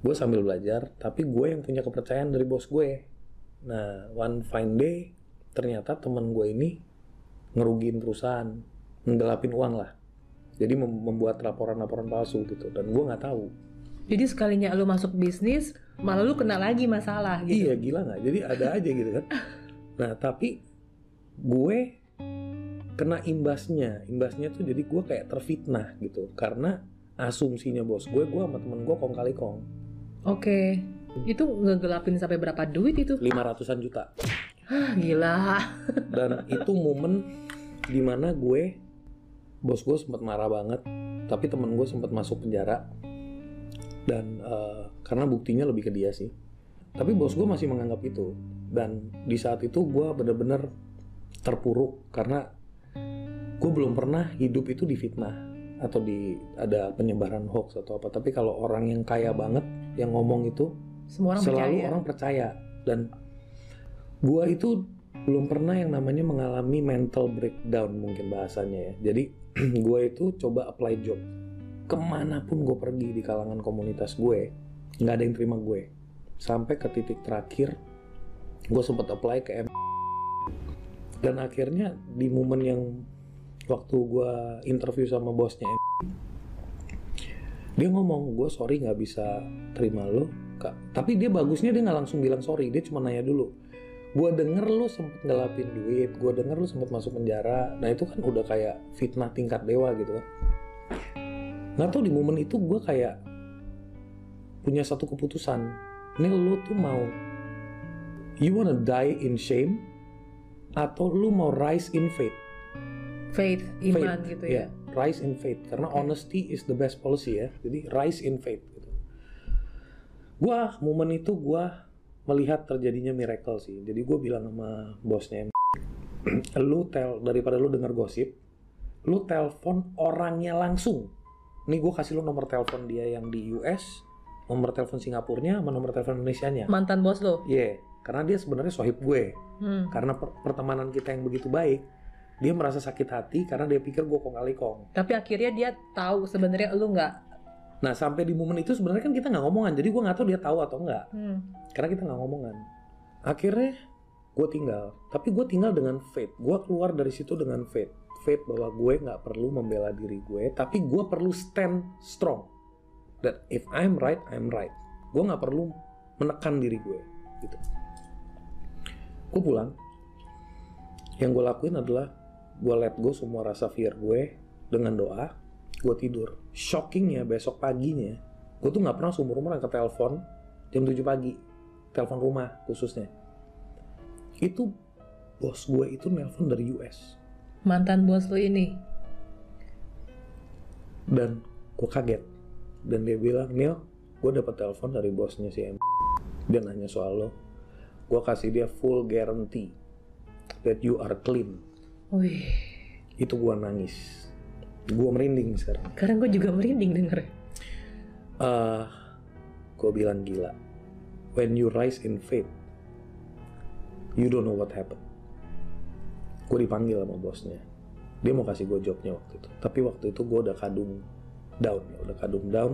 Gue sambil belajar, tapi gue yang punya kepercayaan dari bos gue. Nah, one fine day, ternyata temen gue ini ngerugiin perusahaan, menggelapin uang lah. Jadi mem- membuat laporan-laporan palsu gitu, dan gue nggak tahu. jadi sekalinya lu masuk bisnis malah lu kena lagi masalah gitu Iya gila nggak? Jadi ada aja gitu kan. Nah tapi gue kena imbasnya. Imbasnya tuh jadi gue kayak terfitnah gitu. Karena asumsinya bos gue, gue sama temen gue kong kali kong. oke itu ngegelapin sampai berapa duit itu 500an juta. Gila Dan itu momen di mana gue, bos gue sempat marah banget. Tapi temen gue sempat masuk penjara. Dan eh, karena buktinya lebih ke dia sih. Tapi bos gue masih menganggap itu. Dan di saat itu gue bener-bener terpuruk karena gue belum pernah hidup itu difitnah atau di ada penyebaran hoax atau apa. Tapi kalau orang yang kaya banget yang ngomong itu semua orang selalu percaya orang percaya dan gua itu belum pernah yang namanya mengalami mental breakdown mungkin bahasanya ya. Jadi gua itu coba apply job. Ke mana pun gue pergi di kalangan komunitas gue nggak ada yang terima gue. Sampai ke titik terakhir gue sempat apply ke M. Dan akhirnya di momen yang waktu gue interview sama bosnya M dia ngomong gue sorry nggak bisa terima lo Kak. tapi dia bagusnya dia nggak langsung bilang sorry dia cuma nanya dulu gue denger lu sempet ngelapin duit gue denger lu sempet masuk penjara. Nah itu kan udah kayak fitnah tingkat dewa gitu kan. Nggak tahu di momen itu gue kayak punya satu keputusan. Ini lu tuh mau you wanna die in shame atau lu mau rise in faith? Faith iman faith, gitu ya? yeah, rise in faith. Karena Oke. honesty is the best policy ya. Jadi rise in faith gitu. Gua momen itu gua melihat terjadinya miracle sih jadi gua bilang sama bosnya lu tel daripada lu dengar gosip lu telepon orangnya langsung ini gue kasih lu nomor telepon dia yang di US nomor telepon Singapurnya sama nomor telepon Indonesia-nya mantan bos lo Iya, karena dia sebenarnya sohib gue hmm. karena per- pertemanan kita yang begitu baik dia merasa sakit hati karena dia pikir gue kong kali kong. Tapi akhirnya dia tahu sebenarnya lu nggak. Nah sampai di momen itu sebenarnya kan kita nggak ngomongan, jadi gue nggak tahu dia tahu atau nggak, Hmm. karena kita nggak ngomongan. Akhirnya gue tinggal, tapi gue tinggal dengan faith. Gue keluar dari situ dengan faith, faith bahwa gue nggak perlu membela diri gue, tapi gue perlu stand strong. That if I'm right, I'm right. Gue nggak perlu menekan diri gue, gitu. Gue pulang. Yang gue lakuin adalah gue let go semua rasa fear gue dengan doa. Gue tidur. Shockingnya besok paginya, gue tuh nggak pernah seumur umur angkat telepon jam 7 pagi. Telepon rumah khususnya. Itu bos gue itu nelpon dari US. Mantan bos lu ini. Dan gue kaget. Dan dia bilang, Neil, gue dapat telepon dari bosnya si M. Dia nanya soal lo. Gue kasih dia full guarantee that you are clean. Wih, Itu gue nangis. Gue merinding sekarang. sekarang gue juga merinding denger. eh gue bilang gila. When you rise in faith, you don't know what happened. Gue dipanggil sama bosnya. Dia mau kasih gue jobnya waktu itu. Tapi waktu itu gue udah kadung down ya, udah kadung down.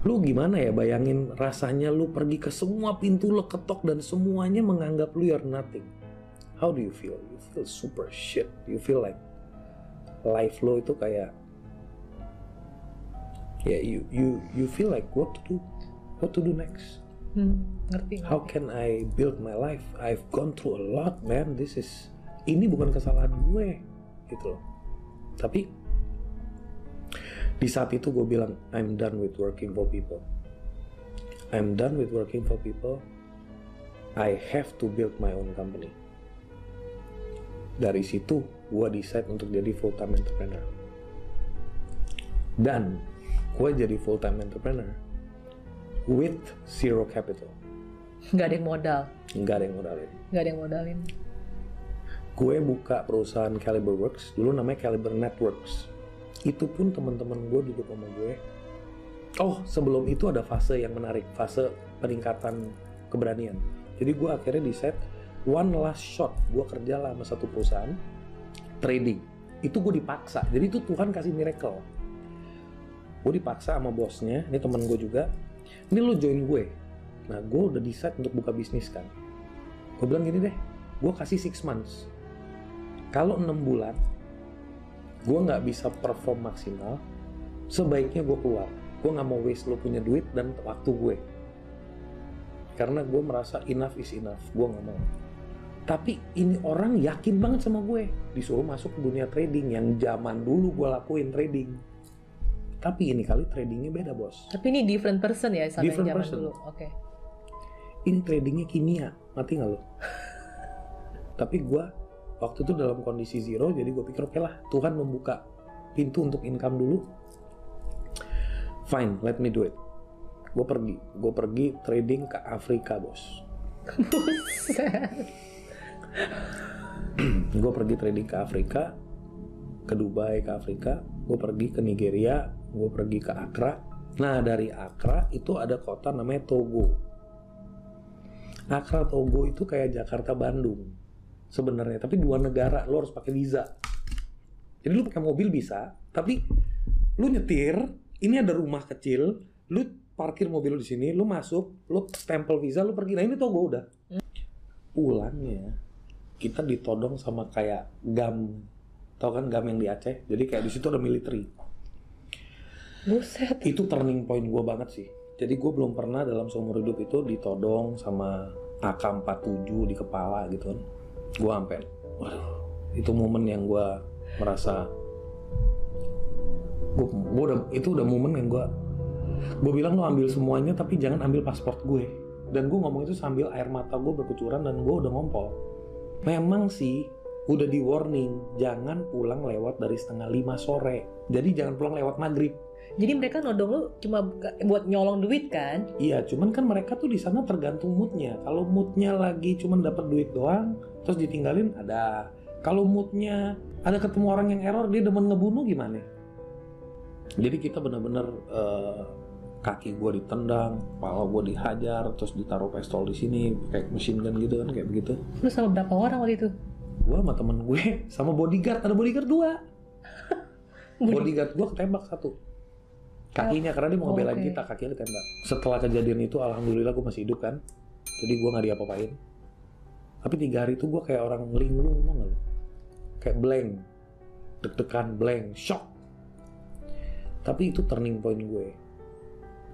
Lu gimana ya bayangin rasanya lu pergi ke semua pintu lo ketok dan semuanya menganggap lu you're nothing. How do you feel? You feel super shit. You feel like life lo itu kayak ya you you you feel like what to do what to do next? Hmm, ngerti. how can I build my life? I've gone through a lot man. This is ini bukan kesalahan gue gitu loh. Tapi di saat itu gue bilang I'm done with working for people. I'm done with working for people. I have to build my own company. Dari situ gue decide untuk jadi full time entrepreneur. Dan gue jadi full time entrepreneur with zero capital. Nggak ada yang modal. nggak ada yang modalin. Nggak ada yang modalin. gue buka perusahaan Caliber Works dulu namanya Caliber Networks. Itu pun teman-teman gue duduk sama gue. Oh. Sebelum itu ada fase yang menarik fase peningkatan keberanian. Jadi gue akhirnya di set one last shot gue kerja lah sama satu perusahaan trading. Itu gue dipaksa. Jadi itu Tuhan kasih miracle. Gue dipaksa sama bosnya ini teman gue juga. Ini lo join gue. Nah gue udah decide untuk buka bisnis kan. Gue bilang gini deh gue kasih six months. Kalau enam bulan gue nggak bisa perform maksimal sebaiknya gue keluar. Gue nggak mau waste lo punya duit dan waktu gue. Karena gue merasa enough is enough. Gue nggak mau tapi ini orang yakin banget sama gue. Disuruh masuk ke dunia trading yang zaman dulu gue lakuin trading. Tapi ini kali tradingnya beda bos. Tapi ini different person ya sama Different yang zaman person. dulu. Oke. ini tradingnya kimia. Mati nggak lo tapi gue waktu itu dalam kondisi zero jadi gue pikir oke lah Tuhan membuka pintu untuk income dulu. Fine let me do it. Gue pergi. Gue pergi trading ke Afrika bos gue pergi trading ke Afrika ke Dubai ke Afrika. Gue pergi ke Nigeria gue pergi ke Accra. Nah dari Accra itu ada kota namanya Togo. Accra Togo itu kayak Jakarta Bandung sebenarnya tapi dua negara. Lo harus pakai visa. Jadi lu pakai mobil bisa tapi lu nyetir ini ada rumah kecil lu parkir mobil lu di sini lu masuk lu stempel visa lu pergi. Nah ini Togo udah. Pulangnya kita ditodong sama kayak gam. Tau kan gam yang di Aceh? Jadi kayak di situ ada military. Buset. itu turning point gue banget sih. Jadi gue belum pernah dalam seumur hidup itu ditodong sama AK-47 di kepala gitu kan. Gue sampai waduh itu momen yang gue merasa gue, udah itu udah momen yang gue gue bilang lo ambil semuanya tapi jangan ambil paspor gue. Dan gue ngomong itu sambil air mata gue berkucuran dan gue udah ngompol memang sih udah di warning jangan pulang lewat dari setengah lima sore jadi jangan pulang lewat maghrib Jadi mereka nodong lu cuma buat nyolong duit kan? Iya, cuman kan mereka tuh di sana tergantung moodnya. Kalau moodnya lagi cuman dapat duit doang, terus ditinggalin ada. Kalau moodnya ada ketemu orang yang error, dia demen ngebunuh gimana? Jadi kita bener-bener eh, kaki gue ditendang, kepala gue dihajar, terus ditaruh pistol di sini, kayak mesin gun gitu kan, kayak begitu. Lu sama berapa orang waktu itu? gue sama temen gue sama bodyguard ada bodyguard dua. Bodyguard. Gue ketembak satu. Kakinya karena dia mau Oh, ngebelain oke. kita kakinya ditembak. Setelah kejadian itu alhamdulillah gue masih hidup kan. Jadi gue nggak diapa-apain. Tapi tiga hari itu gue kayak orang linglung tau lu? Kayak blank. Deg-degan blank shock. Tapi itu turning point gue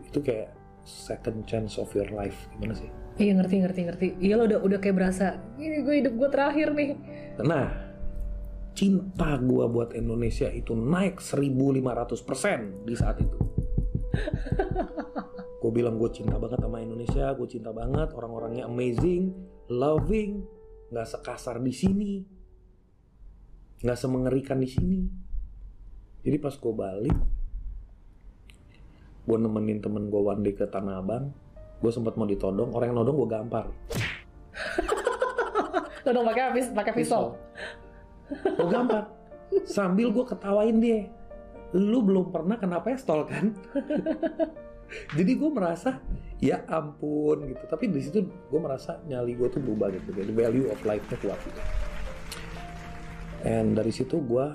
itu kayak second chance of your life gimana sih Iya ngerti ngerti ngerti. Iya lo udah udah kayak berasa ini gue hidup gue terakhir nih. Nah, cinta gua buat Indonesia itu naik 1500% di saat itu. gue bilang gue cinta banget sama Indonesia, gue cinta banget orang-orangnya amazing, loving, nggak sekasar di sini, nggak semengerikan di sini. Jadi pas gue balik, gue nemenin temen gue one day ke Tanah Abang, gue sempat mau ditodong, orang yang nodong gue gampar. Lo dong pakai habis pakai pisau. Gue gampar. Sambil gue ketawain dia. Lu belum pernah kena pistol kan? Jadi gue merasa ya ampun gitu. Tapi di situ gue merasa nyali gue tuh berubah gitu. The value of life-nya kuat gitu. And dari situ gue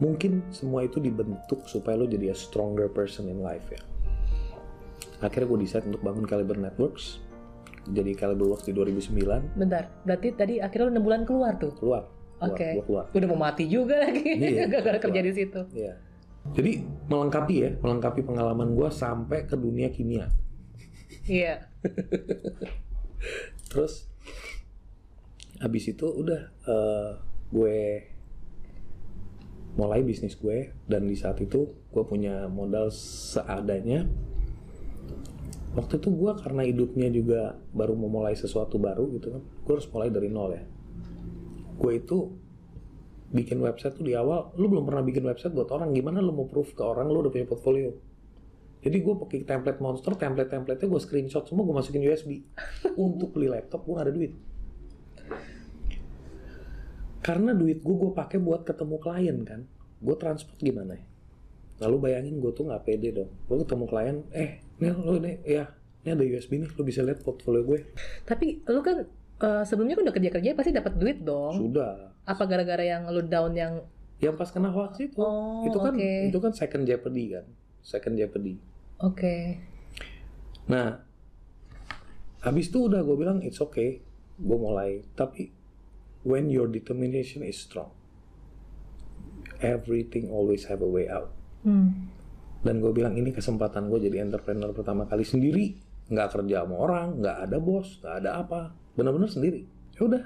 mungkin semua itu dibentuk supaya lo jadi a stronger person in life ya. Akhirnya gue decide untuk bangun Caliber Networks. Jadi Caliber Works di 2009 Bentar, berarti tadi akhirnya lo 6 bulan keluar tuh. keluar. Oke. Keluar. Udah mau mati juga lagi. Iya, Gak kerja keluar. di situ. Iya. Jadi melengkapi ya, melengkapi pengalaman gue sampai ke dunia kimia. Iya. Terus habis itu udah eh, gue mulai bisnis gue dan di saat itu gue punya modal seadanya. Waktu itu gue karena hidupnya juga baru mau mulai sesuatu baru gitu kan, gue harus mulai dari nol ya. Gue itu bikin website tuh di awal, lu belum pernah bikin website buat orang, gimana lu mau proof ke orang lu udah punya portfolio? Jadi gue pakai template monster, template-templatenya gue screenshot semua, gue masukin USB. Untuk beli laptop gue gak ada duit. Karena duit gue gue pakai buat ketemu klien kan, gue transport gimana ya? Lalu bayangin gue tuh nggak pede dong. Gue ketemu klien, eh, nih lo ini, ya, ini ada USB nih, lo bisa lihat portfolio gue. Tapi lo kan eh, sebelumnya kan udah kerja-kerja pasti dapat duit dong. Sudah. Apa gara-gara yang lo down yang Yang pas kena hoax itu, Oh, itu kan oke. itu kan second jeopardy kan, second jeopardy. oke. Nah, habis itu udah gue bilang it's okay, gue mulai. Tapi when your determination is strong, everything always have a way out. Hmm. Dan gue bilang ini kesempatan gue jadi entrepreneur pertama kali sendiri, nggak kerja sama orang, nggak ada bos, nggak ada apa, benar-benar sendiri. Ya udah,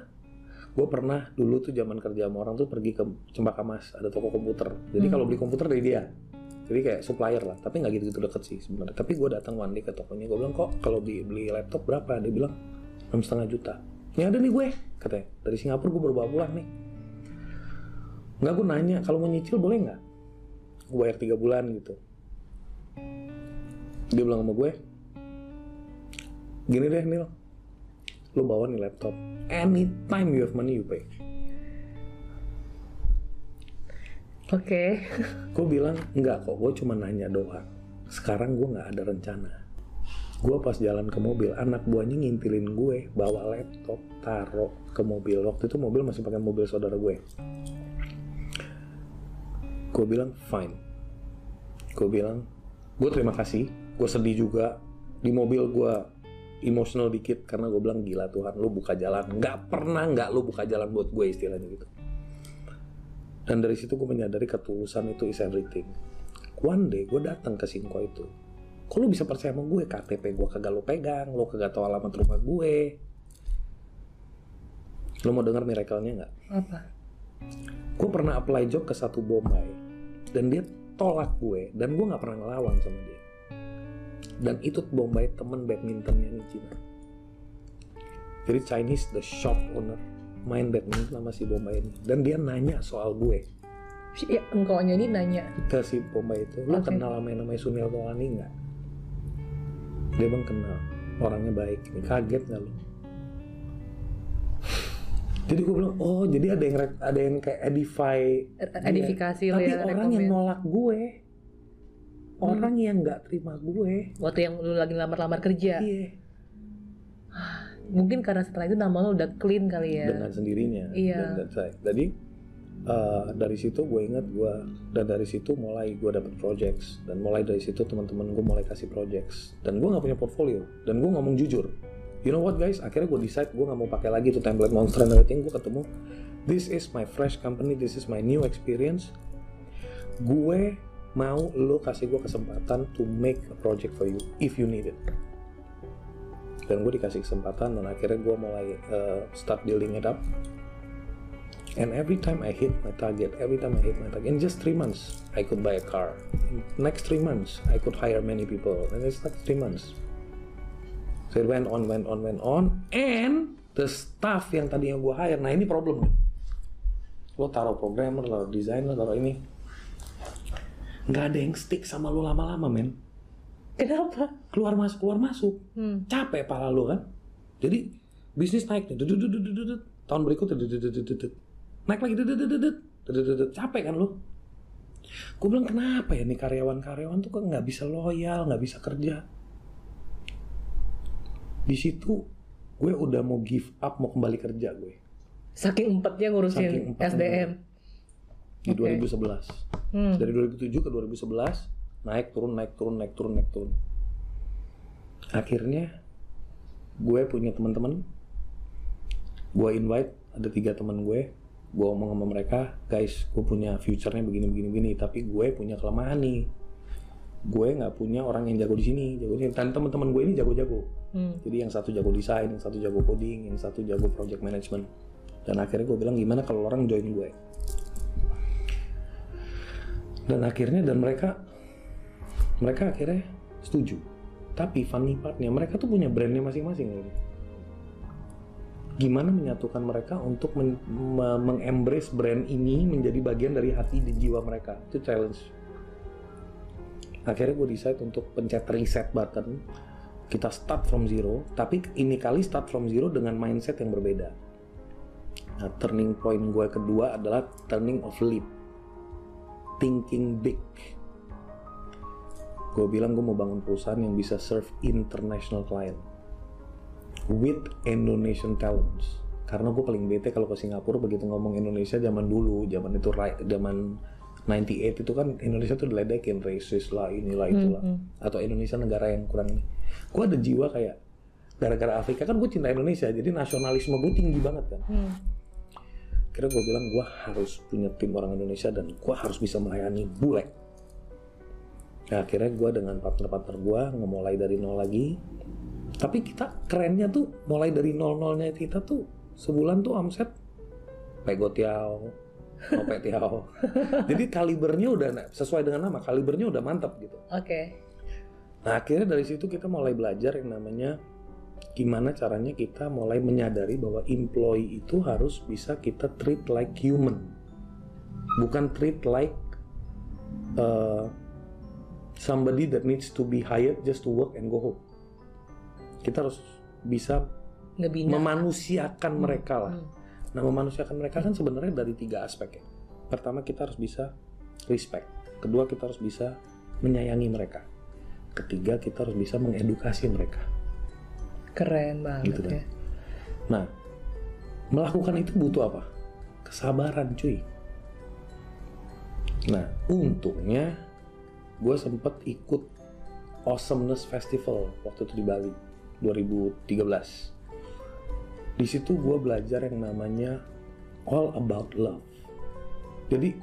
gue pernah dulu tuh zaman kerja sama orang tuh pergi ke Cempaka Mas, ada toko komputer. Jadi kalau beli komputer dari dia, jadi kayak supplier lah, tapi nggak gitu-gitu deket sih sebenarnya. Tapi gue datang one day ke tokonya, gue bilang kok kalau beli, beli laptop berapa? Dia bilang enam setengah juta. Ini ada nih gue, katanya. Dari Singapura gue baru bawa pulang nih. Nggak gue nanya, kalau mau nyicil boleh nggak? Gue bayar tiga bulan gitu. Dia bilang sama gue, gini deh Nil, lu bawa nih laptop. Anytime you have money you pay. Oke. Gue bilang enggak kok, gue cuma nanya doang. Sekarang gue nggak ada rencana. Gue pas jalan ke mobil, anak buahnya ngintilin gue bawa laptop, taruh ke mobil. Waktu itu mobil masih pakai mobil saudara gue. Gue bilang fine. Gue bilang, gue terima kasih. Gue sedih juga. Di mobil gue emosional dikit karena gue bilang gila Tuhan, lu buka jalan. Nggak pernah nggak lu buka jalan buat gue istilahnya gitu. Dan dari situ gue menyadari ketulusan itu is everything. One day gue datang ke Sinko itu. Kok lu bisa percaya sama gue? KTP gue kagak lu pegang, lu kagak tahu alamat rumah gue. Lu mau denger miracle-nya nggak? Apa? Gue pernah apply job ke satu Bombay. Dan dia tolak gue. Dan gue nggak pernah ngelawan sama dia. Dan itu Bombay temen badmintonnya nih Cina. Jadi Chinese the shop owner main badminton sama si Bombay ini. Dan dia nanya soal gue. Si- Ya, engkaunya ini nanya. ke si Bombay itu, lu Oke. kenal sama yang namanya Sunil Tolani nggak? Dia bang kenal, orangnya baik. Ini kaget nggak lu? Jadi gue bilang, oh jadi ada yang ada yang kayak edify. Edifikasi lo tapi ya, orang yang nolak gue, orang yang nggak terima gue, Waktu yang lu lagi lamar-lamar kerja. iya. Mungkin karena setelah itu nama lo udah clean kali ya. dengan sendirinya. Iya. Dan, dan saya- jadi uh, dari situ gue inget gue dan dari situ mulai gue dapet projects dan mulai dari situ teman-teman gue mulai kasih projects dan gue nggak punya portfolio dan gue ngomong jujur. You know what guys? Akhirnya gue decide gue nggak mau pakai lagi tuh template monster and everything. Gue ketemu this is my fresh company, this is my new experience. Gue mau lo kasih gue kesempatan to make a project for you if you need it. Dan gue dikasih kesempatan dan akhirnya gue mulai uh, start building it up. And every time I hit my target every time I hit my target in just three months I could buy a car. In next three months I could hire many people. And it's like three months. So it went on went on went on. And the staff yang tadinya gue hire nah ini problem. Lo taruh programmer taruh designer taruh ini nggak ada yang stick sama lo lama-lama men. Kenapa? keluar masuk keluar masuk. Hmm. capek pala lo kan? Jadi bisnis naik tahun berikutnya naik lagi capek kan lo gue bilang kenapa ya nih karyawan-karyawan tuh kok nggak bisa loyal nggak bisa kerja? Di situ gue udah mau give up mau kembali kerja gue. Saking empatnya ngurusin Saking. SDM. Di Oke. 2011 Hmm. dari 2007 ke 2011 naik turun naik turun naik turun naik turun. Akhirnya gue punya teman-teman. Gue invite ada tiga teman gue. Gue ngomong sama mereka guys gue punya future-nya begini begini begini tapi gue punya kelemahan nih. Gue nggak punya orang yang jago di sini. Jago di sini. Dan teman-teman gue ini jago-jago. Hmm. jadi yang satu jago desain yang satu jago coding yang satu jago project management. Dan akhirnya gue bilang gimana kalau orang join gue dan akhirnya dan mereka mereka akhirnya setuju. Tapi funny partnya mereka tuh punya brandnya masing-masing gitu. gimana menyatukan mereka untuk men- me- mengembrace brand ini menjadi bagian dari hati dan jiwa mereka? Itu challenge. Akhirnya gue decide untuk pencet reset button. Kita start from zero tapi ini kali start from zero dengan mindset yang berbeda. Nah turning point gue kedua adalah turning of leap thinking big. Gue bilang gue mau bangun perusahaan yang bisa serve international client with Indonesian talents. Karena gue paling bete kalau ke Singapura begitu ngomong Indonesia zaman dulu zaman itu zaman 98 itu kan Indonesia tuh diledekin racist lah inilah itulah. hmm. atau Indonesia negara yang kurang ini. Gue ada jiwa kayak gara-gara Afrika kan gue cinta Indonesia jadi nasionalisme gue tinggi banget kan. Hmm. Akhirnya gue bilang gue harus punya tim orang Indonesia dan gue harus bisa melayani bule. Nah, akhirnya gue dengan partner-partner gue ngemulai dari nol lagi. Tapi kita kerennya tuh mulai dari nol-nolnya kita tuh sebulan tuh omset pego tiao, ope tiao. Jadi kalibernya udah sesuai dengan nama, kalibernya udah mantap gitu. Oke. Nah akhirnya dari situ kita mulai belajar yang namanya gimana caranya kita mulai menyadari bahwa employee itu harus bisa kita treat like human, bukan treat like uh, somebody that needs to be hired just to work and go home. Kita harus bisa Ngebina. memanusiakan mereka lah. Hmm. Nah, memanusiakan mereka kan sebenarnya dari tiga aspek ya. Pertama, kita harus bisa respect. Kedua, kita harus bisa menyayangi mereka. Ketiga, kita harus bisa mengedukasi mereka. Keren banget Gitu kan. ya. Nah, melakukan itu butuh apa? Kesabaran, cuy. Nah, untungnya gue sempet ikut Awesomeness Festival waktu itu di Bali 2013. Di situ gue belajar yang namanya All About Love. Jadi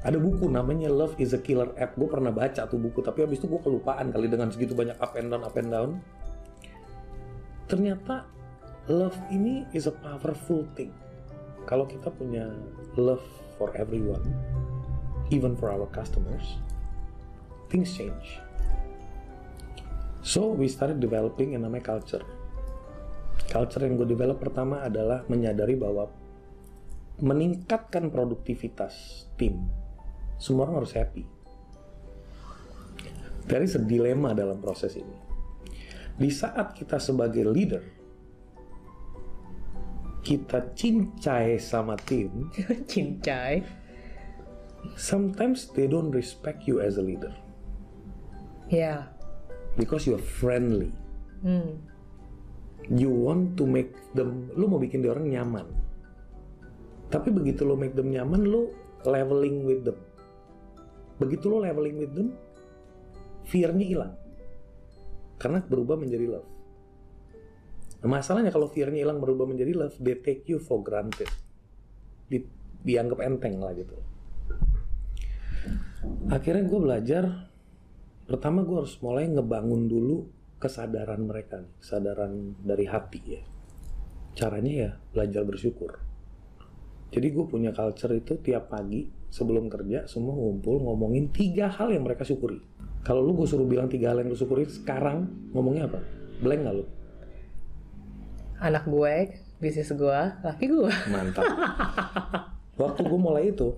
ada buku namanya Love is a Killer App. Gue pernah baca tuh buku, tapi habis itu gue kelupaan kali dengan segitu banyak up and down, up and down. Ternyata love ini is a powerful thing. Kalau kita punya love for everyone, even for our customers, things change. So we started developing yang namanya culture. Culture yang gue develop pertama adalah menyadari bahwa meningkatkan produktivitas tim, semua orang harus happy. Dari dilema dalam proses ini. Di saat kita sebagai leader, kita cincai sama tim, Cincai. sometimes they don't respect you as a leader Ya. because you're friendly. Hmm. you want to make them lu mau bikin dia orang nyaman tapi begitu lo make them nyaman lo leveling with them begitu lo leveling with them fear-nya hilang karena berubah menjadi love. Masalahnya kalau fear-nya hilang berubah menjadi love they take you for granted. Di- dianggap enteng lah gitu. Akhirnya gue belajar pertama gue harus mulai ngebangun dulu kesadaran mereka kesadaran dari hati ya. Caranya ya belajar bersyukur. Jadi gue punya culture itu tiap pagi sebelum kerja semua ngumpul ngomongin tiga hal yang mereka syukuri kalau lu gue suruh bilang tiga hal yang lu syukuri sekarang ngomongnya apa? Blank nggak lu? Anak gue, bisnis gue, laki gue. mantap. Waktu gue mulai itu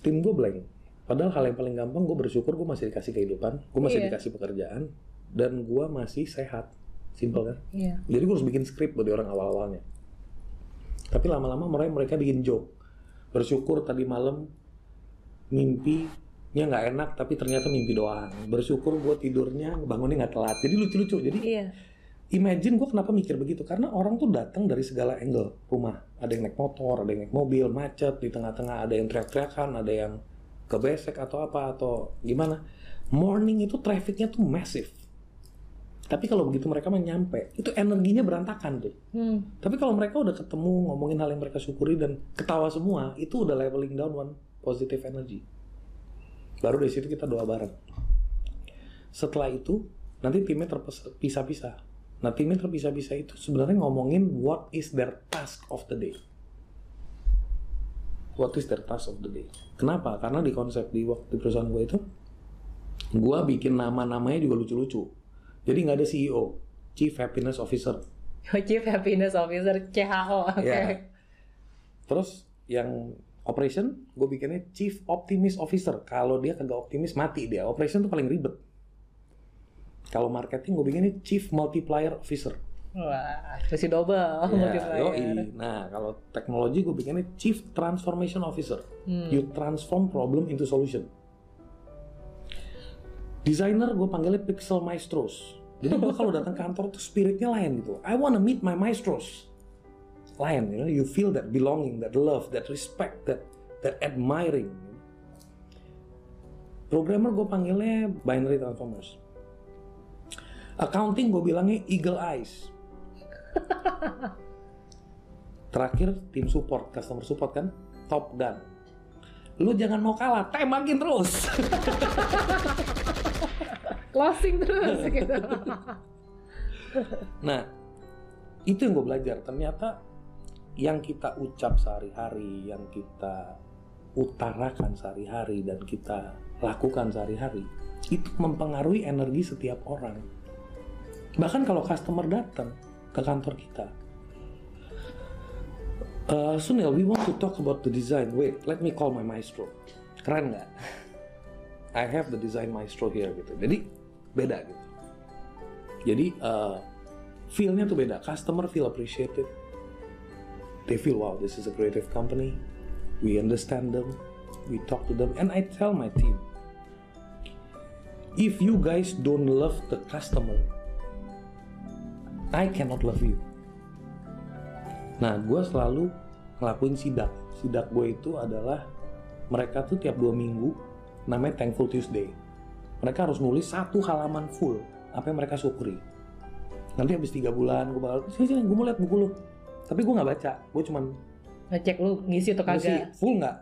tim gue blank. Padahal hal yang paling gampang gue bersyukur gue masih dikasih kehidupan gue masih Iya. dikasih pekerjaan dan gue masih sehat. Simple kan? Iya. jadi gue harus bikin skrip buat orang awal-awalnya. Tapi lama-lama mereka mereka bikin joke. Bersyukur tadi malam mimpinya nggak enak tapi ternyata mimpi doang. Bersyukur gue tidurnya bangunnya nggak telat. Jadi lucu-lucu. Jadi Iya. imagine gue kenapa mikir begitu. Karena orang tuh datang dari segala angle rumah. Ada yang naik motor ada yang naik mobil macet di tengah-tengah ada yang teriak-teriakan ada yang kebesek atau apa atau gimana. Morning itu trafficnya tuh massive. Tapi kalau begitu mereka mah nyampe. Itu energinya berantakan tuh. Hmm. tapi kalau mereka udah ketemu ngomongin hal yang mereka syukuri dan ketawa semua itu udah leveling down one positive energy baru dari situ kita doa bareng setelah itu nanti timnya terpisah-pisah nah timnya terpisah-pisah itu sebenarnya ngomongin what is their task of the day what is their task of the day kenapa karena di konsep di waktu di perusahaan gue itu gue bikin nama-namanya juga lucu-lucu jadi nggak ada CEO Chief Happiness Officer Chief Happiness Officer CHO. Oke. Ya. Terus yang operation gue bikinnya chief optimist officer. Kalau dia kagak optimis mati dia. Operation tuh paling ribet. Kalau marketing gue bikinnya chief multiplier officer. Wah, mesti double Ya, multiplier. yoi. Nah kalau teknologi gue bikinnya chief transformation officer. Hmm. You transform problem into solution. Desainer gue panggilnya pixel maestros. Jadi gue kalau datang kantor tuh spiritnya lain gitu. I wanna meet my maestros. Lain, you know, you feel that belonging, that love, that respect, that that admiring. Programmer gue panggilnya binary transformers. Accounting gue bilangnya eagle eyes. Terakhir tim support, customer support kan, top gun. Lu jangan mau kalah, tembakin terus. Closing terus gitu. Nah, itu yang gue belajar. Ternyata yang kita ucap sehari-hari, yang kita utarakan sehari-hari, dan kita lakukan sehari-hari, itu mempengaruhi energi setiap orang. Bahkan kalau customer datang ke kantor kita, "Eh, Sunil, we want to talk about the design. Wait, let me call my maestro. Keren nggak? I have the design maestro here gitu. Jadi beda gitu. Jadi uh, feel-nya tuh beda. Customer feel appreciated. They feel wow, this is a creative company. We understand them. We talk to them, and I tell my team, if you guys don't love the customer, I cannot love you. Nah, gue selalu ngelakuin sidak. Sidak gue itu adalah mereka tuh tiap dua minggu namanya Thankful Tuesday. Mereka harus nulis satu halaman full apa yang mereka syukuri. Nanti habis tiga bulan gue bakal sini sini gue mau lihat buku lu. Tapi gue nggak baca, gue cuman Ngecek lu ngisi atau ngisi kagak. full nggak.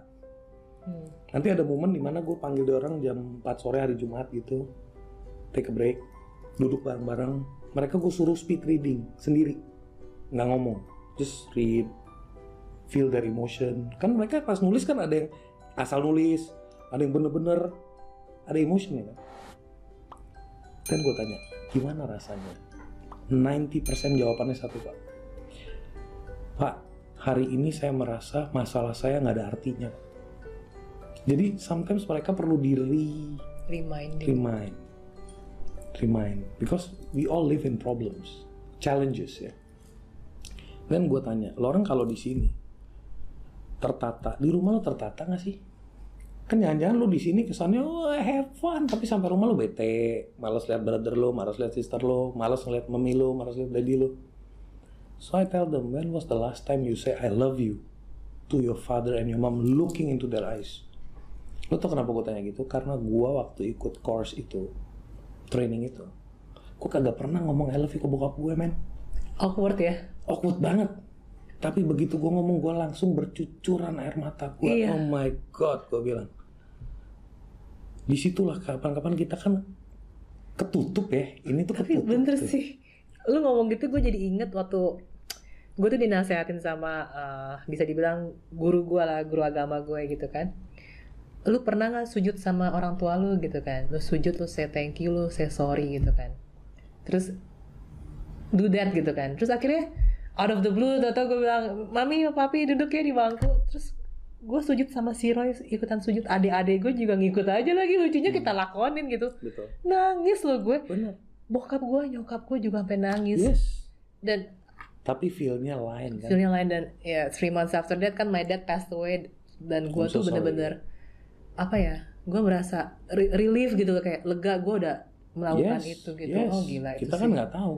Hmm. Nanti ada momen di mana gue panggil dia orang jam 4 sore hari Jumat gitu, take a break, duduk bareng-bareng. Mereka gue suruh speed reading sendiri, nggak ngomong, just read, feel their emotion. Kan mereka pas nulis kan ada yang asal nulis, ada yang bener-bener ada emotion ya kan. Dan gue tanya, gimana rasanya? 90% jawabannya satu pak. Pak, hari ini saya merasa masalah saya nggak ada artinya. Jadi sometimes mereka perlu diri Reminding. remind, remind, because we all live in problems, challenges ya. Dan gue tanya, lo orang kalau di sini tertata, di rumah lo tertata nggak sih? Kan jangan-jangan lo di sini kesannya oh, have fun, tapi sampai rumah lo bete, malas lihat brother lo, malas lihat sister lo, malas ngeliat mami lo, malas lihat daddy lo. So I tell them, when was the last time you say I love you to your father and your mom looking into their eyes? Lo tau kenapa gue tanya gitu? Karena gue waktu ikut course itu, training itu, gue kagak pernah ngomong I love you ke bokap gue, men. Awkward ya? Awkward banget. Tapi begitu gue ngomong, gue langsung bercucuran air mata gue. Iya. Oh my God, gue bilang. Di situlah kapan-kapan kita kan ketutup ya. Ini tuh Tapi ketutup. bener tuh. sih. Lu ngomong gitu gue jadi inget waktu gue tuh dinasehatin sama eh, bisa dibilang guru gue lah, guru agama gue gitu kan. Lu pernah nggak sujud sama orang tua lu gitu kan? Lu sujud, lu say thank you, lu say sorry gitu kan. Terus do that gitu kan. Terus akhirnya out of the blue tau gue bilang, Mami, Papi duduk ya di bangku. Terus gue sujud sama si Roy ikutan sujud adik-adik gue juga ngikut aja lagi lucunya kita lakonin gitu Betul. nangis loh gue Bener. Bokap gue nyokap gue juga sampai nangis Yes. dan Tapi feel-nya lain kan. feelnya lain dan ya three months after that kan my dad passed away dan gue so tuh bener-bener apa ya gue merasa re- relief gitu kayak lega gue udah melakukan Yes, itu gitu yes. oh gila itu Kita sih. kan nggak tahu.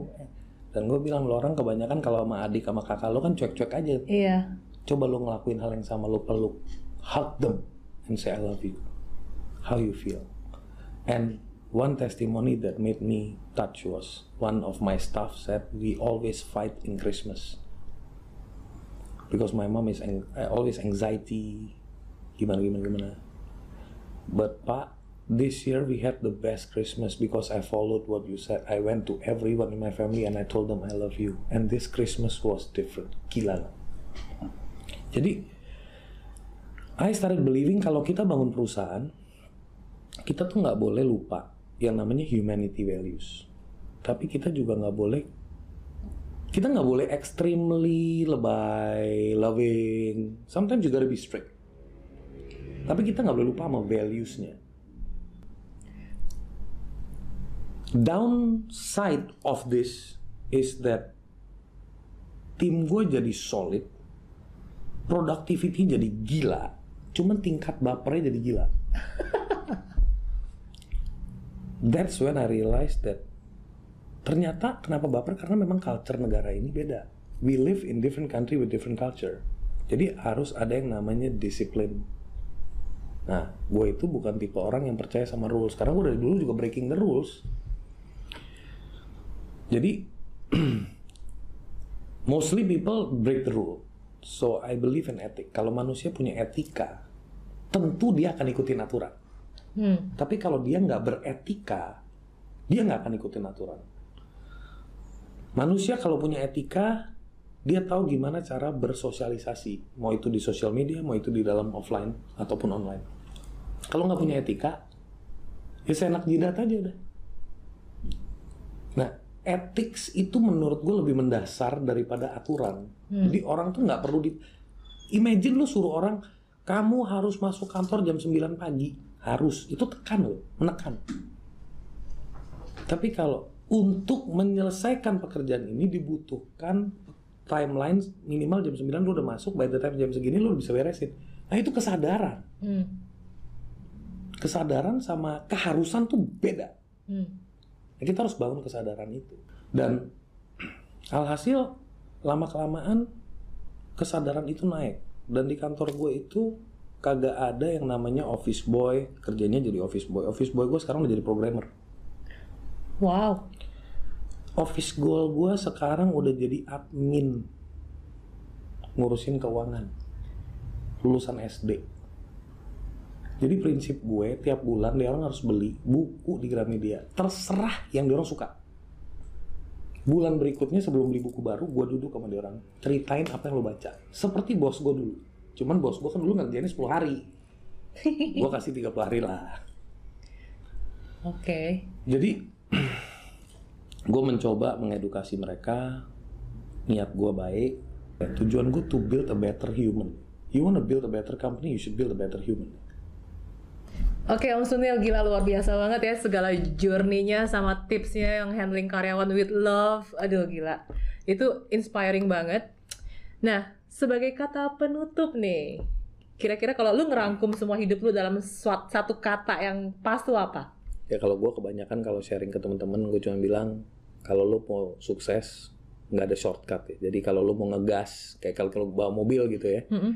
Dan gue bilang lo orang kebanyakan kalau sama adik sama kakak lo kan cuek-cuek aja. iya Coba lo ngelakuin hal yang sama lo peluk, hug them and say I love you. How you feel? And one testimony that made me touch was one of my staff said we always fight in Christmas because my mom is ang- uh, always anxiety gimana gimana gimana. But Pak, this year we had the best Christmas because I followed what you said. I went to everyone in my family and I told them I love you. And this Christmas was different. Gila. Jadi, I started believing kalau kita bangun perusahaan, kita tuh nggak boleh lupa yang namanya humanity values. Tapi kita juga nggak boleh, kita nggak boleh extremely lebay, loving. Sometimes gotta be strict. Tapi kita nggak boleh lupa sama values-nya. Downside of this is that tim gue jadi solid, productivity jadi gila, cuman tingkat bapernya jadi gila. That's when I realized that ternyata kenapa baper karena memang culture negara ini beda. We live in different country with different culture. Jadi harus ada yang namanya disiplin. Nah, gue itu bukan tipe orang yang percaya sama rules. Karena gue dari dulu juga breaking the rules. Jadi, mostly people break the rule. So, I believe in ethic. Kalau manusia punya etika, tentu dia akan ikutin aturan. Hmm. Tapi kalau dia nggak beretika, dia nggak akan ikutin aturan. Manusia kalau punya etika, dia tahu gimana cara bersosialisasi. Mau itu di sosial media, mau itu di dalam offline ataupun online. Kalau nggak punya etika, ya seenak jidat aja udah. Nah, ethics itu menurut gue lebih mendasar daripada aturan. Jadi orang tuh nggak perlu di... Imagine lu suruh orang, kamu harus masuk kantor jam 9 pagi. Harus. Itu tekan loh, menekan. Tapi kalau untuk menyelesaikan pekerjaan ini dibutuhkan timeline minimal jam 9 lu udah masuk, by the time jam segini lu udah bisa beresin. Nah itu kesadaran. Hmm. Kesadaran sama keharusan tuh beda. Hmm. Nah, kita harus bangun kesadaran itu. Dan alhasil lama-kelamaan kesadaran itu naik. Dan di kantor gue itu kagak ada yang namanya office boy, kerjanya jadi office boy. Office boy gue sekarang udah jadi programmer. wow Office goal gue sekarang udah jadi admin ngurusin keuangan lulusan SD. Jadi prinsip gue tiap bulan dia orang harus beli buku di Gramedia. Terserah yang dia orang suka. Bulan berikutnya sebelum beli buku baru, gue duduk sama dia orang ceritain apa yang lo baca. Seperti bos gue dulu. Cuman bos gue kan dulu ngerjainnya 10 hari. gue kasih 30 hari lah. oke Jadi gue mencoba mengedukasi mereka, niat gue baik. Tujuan gue to build a better human. You wanna build a better company, you should build a better human. Oke Om Sunil gila luar biasa banget ya segala journey-nya sama tipsnya yang handling karyawan with love. Aduh gila. Itu inspiring banget. Nah, sebagai kata penutup nih. Kira-kira kalau lu ngerangkum semua hidup lu dalam suat- satu kata yang pas tuh apa? Ya kalau gue kebanyakan kalau sharing ke teman-teman gue cuma bilang kalau lo mau sukses nggak ada shortcut ya. Jadi kalau lo mau ngegas, kayak kalau kalau bawa mobil gitu ya, Mm-mm.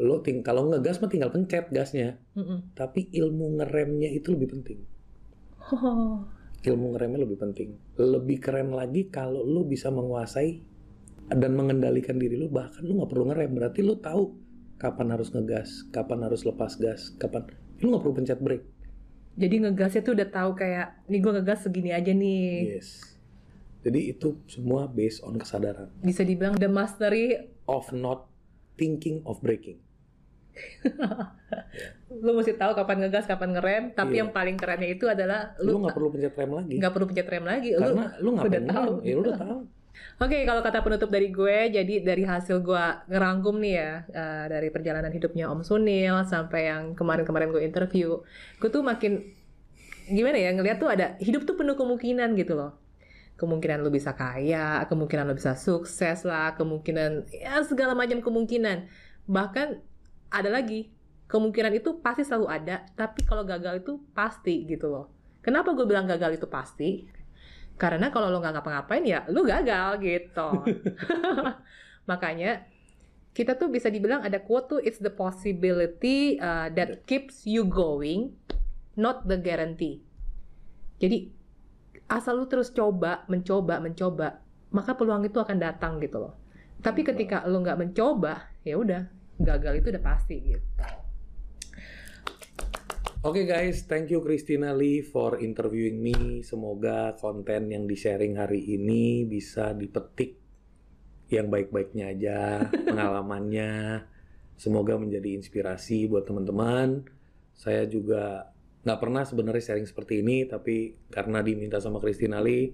lo ting kalau ngegas mah tinggal pencet gasnya. Mm-mm. Tapi ilmu ngeremnya itu lebih penting. Oh. Ilmu ngeremnya lebih penting. Lebih keren lagi kalau lo bisa menguasai dan mengendalikan diri lo. Bahkan lo nggak perlu ngerem. Berarti lo tahu kapan harus ngegas, kapan harus lepas gas, kapan lo nggak perlu pencet brake. Jadi ngegasnya tuh udah tahu kayak, nih gue ngegas segini aja nih. Yes. Jadi itu semua based on kesadaran Bisa dibilang the mastery, of not thinking of braking. lu mesti tahu kapan ngegas, kapan ngerem. Tapi Iya. yang paling kerennya itu adalah Lu lu nggak perlu pencet rem lagi. nggak perlu pencet rem lagi. Lu Karena lu nggak perlu. Ya lu udah tahu. Oke, kalau kata penutup dari gue, jadi dari hasil gue ngerangkum nih ya, eh, dari perjalanan hidupnya Om Sunil sampai yang kemarin-kemarin gue interview, gue tuh makin gimana ya ngeliat tuh ada hidup tuh penuh kemungkinan gitu loh. Kemungkinan lu bisa kaya, kemungkinan lu bisa sukses lah, kemungkinan ya segala macam kemungkinan. Bahkan ada lagi, kemungkinan itu pasti selalu ada, tapi kalau gagal itu pasti gitu loh. Kenapa gue bilang gagal itu pasti? Karena kalau lo nggak ngapa-ngapain ya lu gagal gitu. Makanya kita tuh bisa dibilang ada quote tuh it's the possibility uh, that keeps you going, not the guarantee. Jadi asal lu terus coba, mencoba, mencoba, maka peluang itu akan datang gitu loh. Tapi ketika lu nggak mencoba, ya udah gagal itu udah pasti gitu. Oke guys, thank you Christina Lee for interviewing me. Semoga konten yang di-sharing hari ini bisa dipetik yang baik-baiknya aja, pengalamannya. Semoga menjadi inspirasi buat teman-teman. Saya juga nggak pernah sebenarnya sharing seperti ini, tapi karena diminta sama Christina Lee,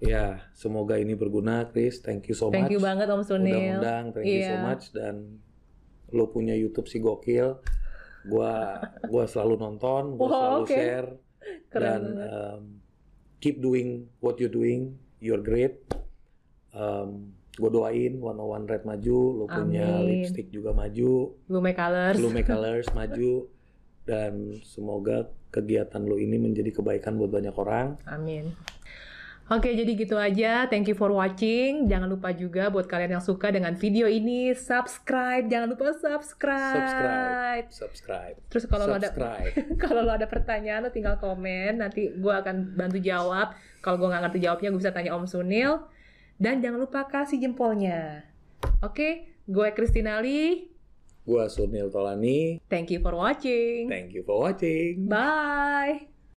ya semoga ini berguna, Chris. Thank you so much. Thank you banget Om Sunil. Undang-undang, thank you so Iya. much dan lo punya YouTube si gokil. Gua gua selalu nonton, gua Wow, selalu oke. share Keren dan banget. um, keep doing what you're doing. You're great. Um, gue doain 101 Red maju, lo punya Amin. lipstick juga maju, Lume Colors. Lume Colors maju dan semoga kegiatan lo ini menjadi kebaikan buat banyak orang. Amin. Oke, jadi gitu aja. Thank you for watching. Jangan lupa juga buat kalian yang suka dengan video ini, subscribe. Jangan lupa subscribe. Subscribe, subscribe, Terus kalau lo ada kalau lo ada pertanyaan lo tinggal komen. Nanti gue akan bantu jawab. Kalau gue nggak ngerti jawabnya, gue bisa tanya Om Sunil. Dan jangan lupa kasih jempolnya. Oke, gue Christina Lee. Gua Sunil Tolani. Thank you for watching. Thank you for watching. Bye.